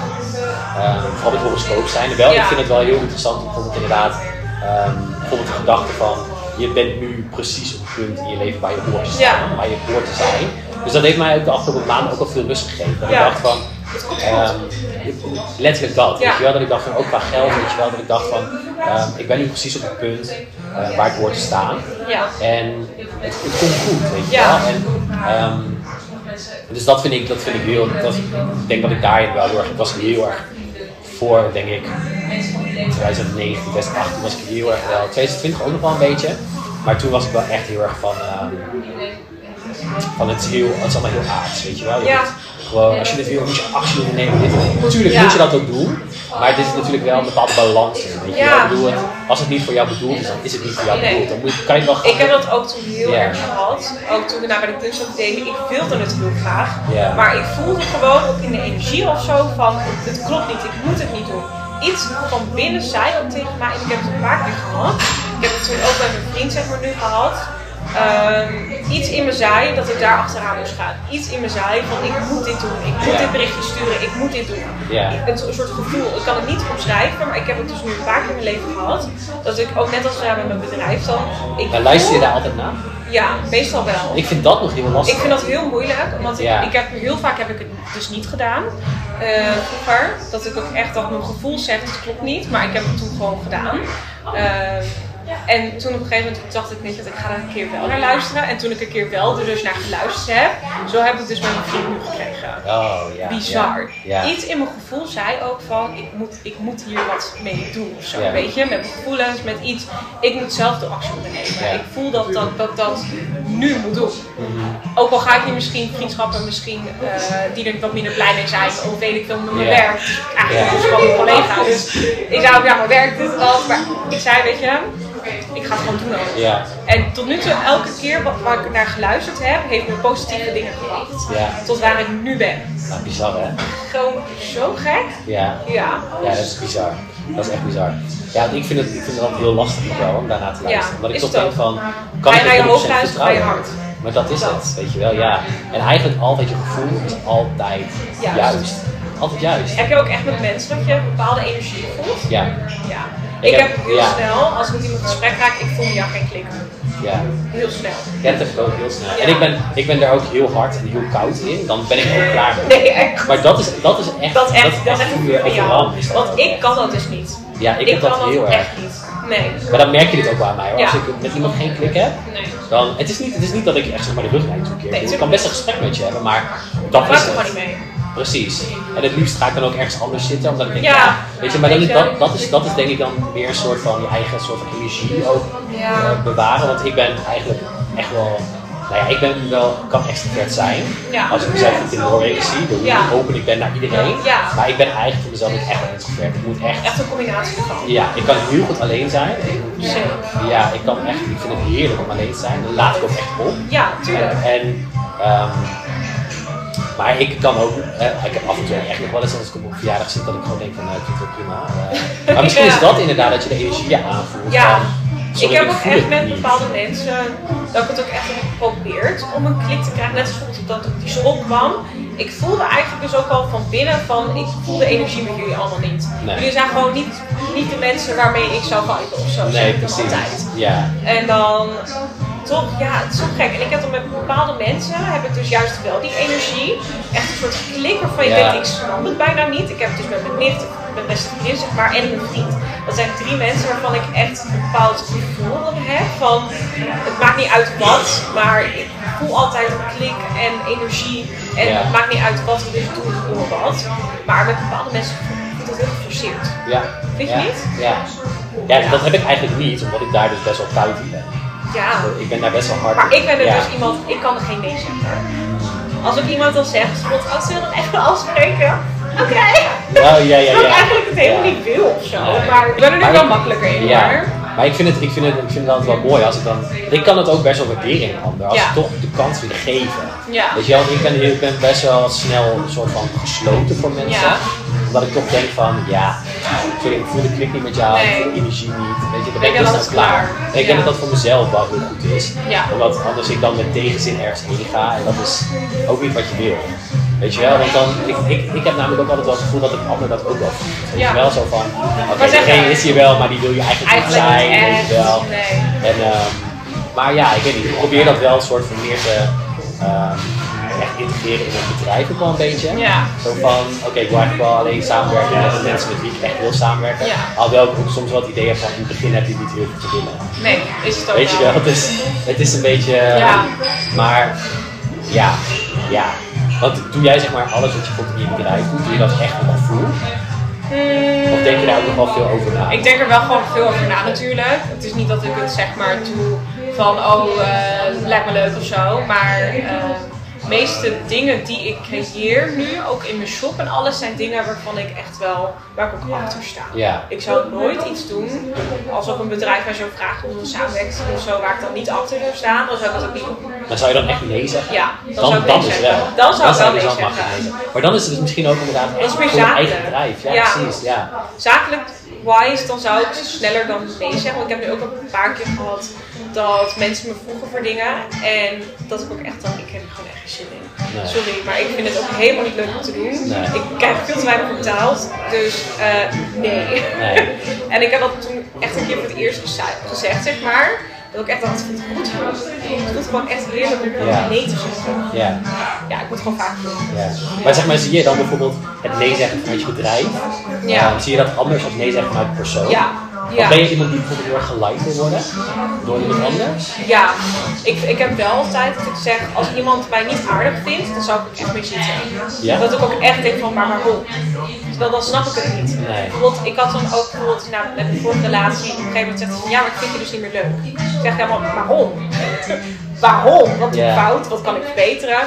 Ehm, vooral met horoscoop zijn. Wel, Ja. ik vind het wel heel interessant, bijvoorbeeld inderdaad, ehm, bijvoorbeeld de gedachte van, je bent nu precies op het punt in je leven waar je hoort te staan, Ja. waar je hoort te zijn. Dus dat heeft mij ook de afgelopen maanden ook al veel rust gegeven. Dat Ja. ik dacht van, Goed. letterlijk dat, Ja. weet je wel, dat ik dacht van ook qua geld, weet je wel, dat ik dacht van, ehm, ik ben nu precies op het punt eh, waar ik hoor te staan. Ja. En het, het komt goed, weet je Ja. wel. En, ehm, dus dat vind ik, dat vind ik heel, dat, ik denk dat ik daarin wel heel erg, ik was heel erg voor, denk ik, 2019, 2018 was ik heel erg wel, 2020 ook nog wel een beetje. Maar toen was ik wel echt heel erg van, van het, heel, het is allemaal heel aards, weet je wel. Je Ja. Gewoon, als je dit wil, moet je actie ondernemen. Dit, natuurlijk Ja. moet je dat ook doen, maar het is natuurlijk wel een bepaalde balans in. Weet je Ja. wel. Ik bedoel, het, als het niet voor jou bedoeld is, dan is het niet voor jou Nee. bedoeld. Dan moet, je- kan je wel Ik heb dat ook toen heel erg gehad. Ook toen we naar bij de kunstacademie. Ik wilde het heel graag. Maar ik voelde gewoon ook in de energie of zo van het klopt niet, ik moet het niet doen. Iets van binnen zei ook tegen mij, en ik heb het een paar keer gehad. Ik heb het toen ook bij mijn vriend zeg maar nu gehad. Ehm, iets in me zei dat ik daar achteraan moest gaan. Iets in me zei van ik moet dit doen, ik moet dit berichtje sturen, ik moet dit doen. Ja. Een so- soort gevoel, ik kan het niet omschrijven, maar ik heb het dus nu een paar keer in mijn leven gehad. Dat ik ook net als gedaan met mijn bedrijf dan. Ik Maar luister je daar altijd naar? ja, meestal wel. Ik vind dat nog heel lastig. Ik vind dat heel moeilijk, want ik, ik heb, heel vaak heb ik het dus niet gedaan. eh, vroeger, dat ik ook echt dat mijn gevoel zegt, het klopt niet, maar ik heb het toen gewoon gedaan. Ehm, en toen op een gegeven moment dacht ik, weet je wat, ik ga er een keer wel naar luisteren. En toen ik een keer wel er dus naar geluisterd heb, zo heb ik dus mijn vriend nu gekregen. Oh ja. Bizar. Ja. ja. Iets in mijn gevoel zei ook van, ik moet, ik moet hier wat mee doen of zo, Ja. weet je. Met mijn gevoelens, met iets. Ik moet zelf de actie ondernemen. Ik voel dat dat, dat dat nu moet doen. Mhm. Ook al ga ik hier misschien vriendschappen misschien, eh, die er wat minder blij mee zijn, of weet ik veel, met mijn werk. Dus eigenlijk is het gewoon mijn collega. Dus ik zei ook, ja, mijn werk, dat. Maar ik zei, weet je, ik ga het gewoon doen ook. Ja. En tot nu toe, elke keer waar ik naar geluisterd heb, heeft me positieve dingen gebracht. Ja. Tot waar ik nu ben. Nou, bizar hè? Gewoon zo gek. Ja. Ja. Ja, dat is bizar. Dat is echt bizar. Ja, ik vind het, ik vind het altijd heel lastig nog wel om daarna te luisteren. Omdat ik toch het denk van, Ga kan je ik naar je het hoofd 100% luisteren, ga je hart. Maar dat is Dat. het, weet je wel, ja. En eigenlijk altijd je gevoel is altijd Juist. juist. Altijd juist. Heb je ook echt met mensen dat je een bepaalde energie voelt? Ja, Ja. Ik heb- heel ja. snel, als ik met iemand in gesprek raak, ik voel me jou geen klik. ja. Heel snel. Ja, dat heb ik ook heel snel. Ja. En ik ben, ik ben daar ook heel hard en heel koud in. Dan ben ik ook klaar mee. Nee, echt. Maar dat is, dat is echt, Dat echt, dat is echt vuur jou. is dat Want ik kan dat dus niet. Ja, ik, Ik heb dat heel dat erg. echt niet. Nee. Maar dan merk je dit ook wel aan mij hoor. Als Ja. ik met iemand geen klik heb, Nee. dan. Het is niet, het is niet dat ik echt zeg maar de rug naar je toe keer. Nee, ik kan best een gesprek met je hebben, maar dat Dat is er gewoon niet mee. Precies. En het liefst ga ik dan ook ergens anders zitten, omdat ik denk, Ja. ja, weet je, maar dan, dat, dat, is, dat is denk ik dan meer een soort van je eigen soort van energie ook Ja. eh, bewaren. Want ik ben eigenlijk echt wel, nou ja, ik ben wel, kan extrovert zijn. Ja. Als ik mezelf goed in de horeca zie, hoe Ja. open ik ben naar iedereen. Maar ik ben eigenlijk voor mezelf ook echt wel introvert. Ik moet echt, Echt een combinatie van. ja, ik kan heel goed alleen zijn. Ja, ik kan echt, ik vind het heerlijk om alleen te zijn. Dan laat ik ook echt op. Ja, tuurlijk. En, en, ehm, maar ik kan ook, eh, ik heb af en toe echt nog wel eens als ik op een verjaardag zit dat ik gewoon denk van nou ik vind het wel prima. Eh, <laughs> maar misschien Ja. is dat inderdaad dat je de energie aanvoelt. Ja. van, Ik heb ook echt met niet. bepaalde mensen dat ik het ook echt heb geprobeerd om een klik te krijgen. Net zoals dat toen die zon kwam. Ik voelde eigenlijk dus ook al van binnen van ik voel de energie met jullie allemaal niet. Nee. Jullie zijn gewoon niet, niet de mensen waarmee ik zou viben of zo. Nee, precies. altijd. Ja, En dan toch, ja, het is zo gek. En ik heb dan met bepaalde mensen, heb ik dus juist wel die energie. Echt een soort klik waarvan je Ja. denkt, ik snap het bijna niet. Ik heb het dus met mijn nicht, mijn beste vriendin zeg maar, en mijn vriend. Dat zijn drie mensen waarvan ik echt een bepaald gevoel heb van, het maakt niet uit wat, maar ik voel altijd een klik en energie. En Ja. het maakt niet uit wat we dus doen door wat. Maar met bepaalde mensen ik dat heel geforceerd. ja. Vind je ja. niet? Ja. ja, dat heb ik eigenlijk niet, omdat ik daar dus best wel koud in ben. Ja. Ik ben daar best wel hard Maar in. ik ben er dus iemand, ik kan er geen nee zeggen. Als ook iemand dan zegt, bijvoorbeeld, als ze dan even <laughs> afspreken, oké. Ja, ja, ja, Terwijl ik ja. eigenlijk het helemaal Ja. niet wil of zo. Maar ik ben er nu wel ik- makkelijker in Ja, maar ik vind, het, ik, vind het, ik vind het altijd wel mooi als ik dan. Ik kan het ook best wel waarderen in een ander, als Ja. ze toch de kans willen geven. Ja. Weet je wel, ik ben, ik ben best wel snel een soort van gesloten voor mensen. Ja. Omdat ik toch denk van, ja, sorry, ik voel de klik niet met jou, ik voel de energie niet. Weet je, dan ben Ik ik snel klaar. klaar. En ik denk Ja. dat dat voor mezelf wel heel goed is. Ja. Omdat anders ik dan met tegenzin ergens heen ga en dat is ook niet wat je wil. Weet je wel, want dan, ik, ik, ik heb namelijk ook altijd wel het gevoel dat de ander dat ook wel voelt. Weet Ja. je wel, zo van, oké, diegene maar- is hier wel, maar die wil je eigenlijk, Eigenlijk niet zijn, niet weet je wel. Nee. En, ehm, maar ja, ik weet niet, ik probeer dat wel een soort van meer te ehm, echt integreren in het bedrijf ook wel een beetje. Ja. Zo van, oké, ik wil eigenlijk wel alleen samenwerken met de mensen met wie ik echt wil samenwerken. Ja. Alhoewel ik ook soms wel het idee heb van, in het begin heb je niet heel veel te winnen. Nee, is het ook Weet je wel, het is, het is een beetje. Ja. Maar ja, ja. Want doe jij zeg maar alles wat je bijvoorbeeld in je bedrijf doet, doe je dat echt met gevoel? Of denk je daar ook nog wel veel over na? Ik denk er wel gewoon veel over na natuurlijk. Het is niet dat ik het zeg maar doe van oh, eh lijkt me leuk of zo. Maar eh, meeste dingen die ik creëer nu, ook in mijn shop en alles, zijn dingen waarvan ik echt wel, waar ik ook achter sta. Ja. Ik zou nooit iets doen als ook een bedrijf mij zo vraagt om een samenwerking of zo, waar ik dan niet achter zou staan, dan zou ik dat ook niet doen. Maar zou je dan echt nee zeggen? Ja, dan, Dan, zou ik dan nee is zeggen. wel. Dan zou ik wel nee dus zeggen. nee zeggen. Maar dan is het dus misschien ook inderdaad Dat is echt meer voor je eigen bedrijf. Ja, Ja. precies. Ja. zakelijk wise, dan zou ik sneller dan nee zeggen. Want ik heb nu ook een paar keer gehad dat mensen me vroegen voor dingen. En dat ik ook echt dan, ik heb er gewoon echt geen zin in. Nee. Sorry, maar ik vind het ook helemaal niet leuk om te doen. Nee. Ik krijg veel te weinig betaald. Dus eh, nee. Nee. <laughs> en ik heb dat toen echt een keer voor het eerst geze- gezegd, zeg maar. Dat ik echt dacht, vind het goed. Het voelt gewoon echt heerlijk om Ja. nee te zeggen. Ja. Ja, ik moet gewoon vaak doen. Ja. Maar zeg maar, zie je dan bijvoorbeeld het nee zeggen vanuit je bedrijf? Ja. Eh, zie je dat anders als nee zeggen vanuit de persoon? Ja. Ja. ben je iemand die bijvoorbeeld heel erg geliked wil worden door iemand anders? Ja, ik, ik heb wel altijd dat ik zeg, als iemand mij niet aardig vindt, dan zou ik er echt mee zitten. Ja? Dat ik ook echt denk van, maar waarom? Terwijl dan snap ik het niet. Nee. Bijvoorbeeld, ik had dan ook bijvoorbeeld nou, met mijn vorige relatie, op een gegeven moment zegt van, ja, maar ik vind je dus niet meer leuk. Ik zeg, ja, maar waarom? Waarom? Wat doe ik Ja. fout? Wat kan ik verbeteren?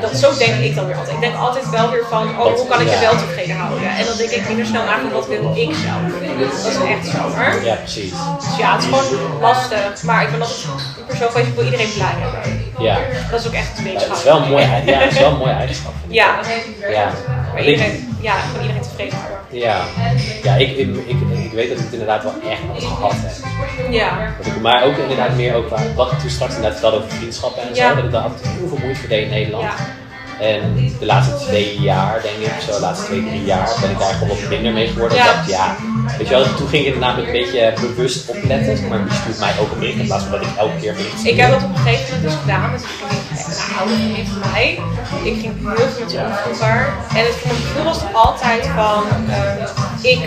Dat, zo denk ik dan weer altijd. Ik denk altijd wel weer van, oh, hoe kan ik je wel tevreden houden? En dan denk ik minder snel na van, wat wil ik zelf? Dat is echt zo hoor. Ja, precies. Dus ja, het is gewoon lastig. Maar ik ben altijd een persoon van, ik wil iedereen blij hebben. Ja. Dat is ook echt een Ja, beetje het is wel een mooie, ja, het is wel een mooie eigenschap. Ja, Ja. Maar iedereen, ja, gewoon iedereen tevreden houden. Ja, ja ik, ik, ik, ik weet dat ik het inderdaad wel echt wat gehad heb. Ja. Dat ik, maar ook inderdaad meer ook waar, wat ik toen straks inderdaad vertelde over vriendschappen en Ja. zo, dat ik daar af en toe heel veel moeite voor deed in Nederland. Ja. En de laatste twee jaar, denk ik, zo, de laatste twee, drie jaar, ben ik daar gewoon wat minder mee geworden. Ja. Ik dacht, ja, weet je wel, toen ging ik inderdaad een beetje bewust opletten, maar wie stuurt mij ook een bericht in plaats van dat ik elke keer bericht Ik heb dat op een gegeven moment dus gedaan met een vriendin, een oude vriendin van mij. Ik ging heel veel met om vroeger. En het gevoel was altijd van, eh, ik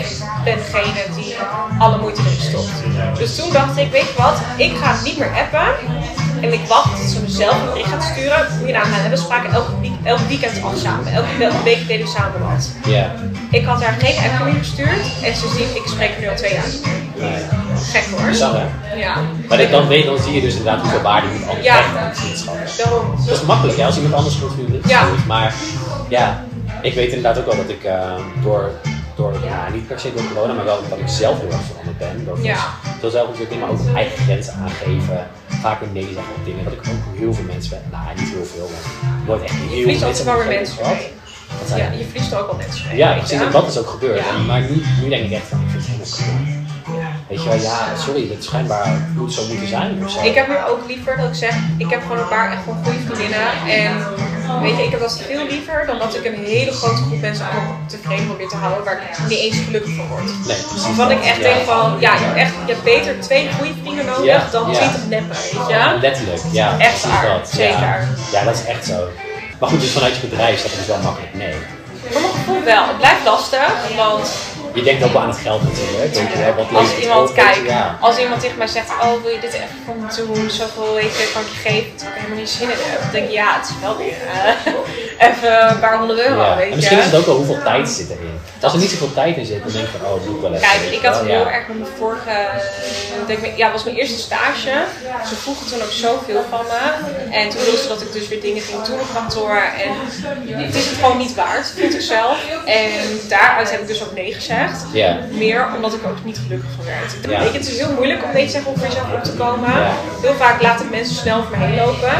ben degene die alle moeite erin stopt. Dus toen dacht ik, weet je wat, ik ga niet meer appen. En ik wacht tot ze mezelf een bericht gaat sturen. Moet je nagaan, we spraken elke, week, weekend al samen. Elke, week deden we samen wat. Ja, Ik had haar geen app meer gestuurd. En ze ziet, ik spreek nu al twee jaar. nee. Gek hoor. Bizar, hè? Ja. Maar dan weet, dan zie je dus inderdaad hoeveel waarde iemand anders Ja. Daarom. Dat is makkelijk hè, als iemand anders goed is. Ja. Maar ja, ik weet inderdaad ook wel dat ik eh, door, door ja, niet per se door corona, maar wel dat ik zelf heel erg veranderd ben. Door Ja. veel zelfontwikkeling, maar ook eigen grenzen aangeven. Vaker nee zeggen op dingen. Dat ik ook heel veel mensen ben. Nou, niet heel veel, maar nooit echt heel Je verliest altijd wel weer een mensen Ja, je? verliest er ook al mensen mee. Ja, precies. En dat is ook gebeurd. Maar nu, nu denk ik echt van, ik vind het helemaal cool. Weet je wel, ja, sorry, het schijnbaar moet zo moeten zijn of zo. Ik heb nu ook liever dat ik zeg, ik heb gewoon een paar echt gewoon goede vriendinnen. En weet je, ik heb dat veel liever dan dat ik een hele grote groep mensen allemaal tevreden probeer te houden waar ik niet eens gelukkig van word. Nee, precies. Waarvan ik echt Ja. denk van, ja, je hebt, echt, je hebt beter twee goede vrienden nodig Ja, dan ja. twintig neppen, weet je. Letterlijk, ja. Echt waar, dat. zeker. Ja. ja, dat is echt zo. Maar goed, dus vanuit je bedrijf staat het dus wel makkelijk nee. Voor mijn gevoel wel. Het blijft lastig, want Je denkt ook wel aan het geld natuurlijk. Weet je, hè, wat als iemand je, kijkt, Ja. als iemand tegen mij zegt, oh wil je dit even voor me doen, zoveel weet je, kan ik je geven, terwijl ik helemaal niet zin in heb. Dan denk ik, ja, het is wel weer eh, <laughs> even een paar honderd euro, Ja. weet En je. misschien is het ook wel hoeveel tijd zit erin. Als er niet zoveel tijd in zit, dan denk je van, oh, doe ik wel even. Kijk, ik had heel ja. erg met mijn vorige, ik denk, ja, het was mijn eerste stage. Ze vroegen toen ook zoveel van me. En toen wilden ze dat ik dus weer dingen ging doen op kantoor. En het is het gewoon niet waard, vind ik zelf. En daaruit heb ik dus ook nee gezegd. Ja. Meer omdat ik er ook niet gelukkig van werd. Weet je, het is heel moeilijk om nee te zeggen om voor jezelf op te komen. Heel vaak laten mensen snel over me heen lopen.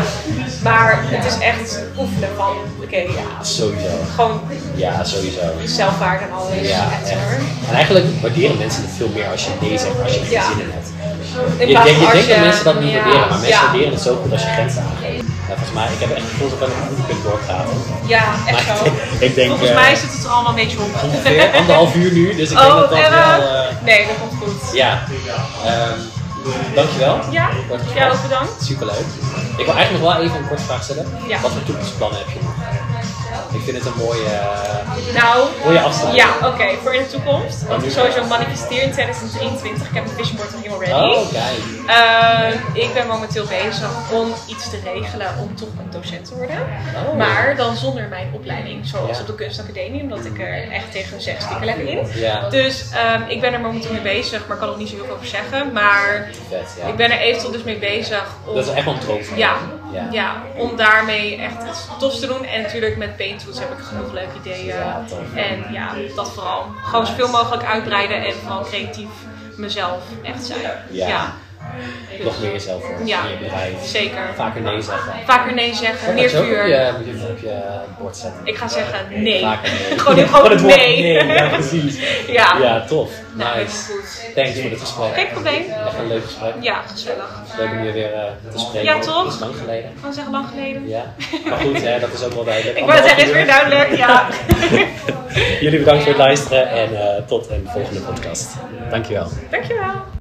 Maar het is echt oefenen van, oké, ja, Sowieso. gewoon Ja, sowieso. zelfwaarde en alles. Ja, echt. En eigenlijk waarderen mensen het veel meer als je nee zegt, als je geen Ja. zin in hebt. In Je, van je denkt dat mensen dat niet waarderen, maar mensen waarderen het zo goed als je grenzen aangeeft. Ja, volgens mij, ik heb echt het gevoel dat ik een kunt doorpraten. Ja, echt Maar zo. <laughs> ik denk Volgens eh, mij zit het er allemaal een beetje op. ongeveer anderhalf uur nu, dus ik denk dat Oh, dat en, wel... eh, eh, nee, dat komt goed. ja, Ehm dankjewel. Ja, jij ook bedankt. Superleuk. Ik wil eigenlijk nog wel even een korte vraag stellen. Ja. Wat voor toekomstplannen heb je nog? Ik vind het een mooie... eh, Nou, Mooie afsluiting. ja, oké, voor in de toekomst. Oh, Want nu ik sowieso manifesteer in 2023. Ik heb een vision board al helemaal ready. Oh, kijk. Ehm, ik ben momenteel bezig om iets te regelen om toch een docent te worden. Oh. Maar dan zonder mijn opleiding, zoals Ja. op de kunstacademie, omdat ik er echt tegen zeg, stik er lekker in. Ja, Dus ehm, ik ben er momenteel mee bezig, maar ik kan er nog niet zo heel veel over zeggen. Maar vet. Ja. ik ben er eventueel dus mee bezig om, Dat is echt wel een droom ja. Ja. ja, om daarmee echt iets tofs te doen. En natuurlijk met Paint Tools heb ik genoeg leuke ideeën. En ja, dat vooral. Gewoon zoveel mogelijk uitbreiden en vooral creatief mezelf echt zijn. Ja. Ja. Nog meer jezelf voor Ja. in je bedrijf. Zeker. Vaker nee zeggen. Vaker nee zeggen, meer vuur. Je, moet je op je bord zetten. Ik ga zeggen nee. Vaker nee. <laughs> Gewoon Gewoon het nee. nee. Ja, precies. <laughs> Ja. Ja, tof. Nou, Nice. goed. Thanks voor het gesprek. Geen probleem. Echt een leuk gesprek. Ja, gezellig. Leuk om je weer eh, te spreken. Ja, toch? Dat is lang geleden. Ik kan zeggen lang geleden. Ja. Maar goed, hè, dat is ook wel duidelijk. <laughs> Ik wou het zeggen, is weer duidelijk. Ja. Jullie bedankt voor het luisteren en eh, tot een volgende podcast. Dankjewel. Dankjewel.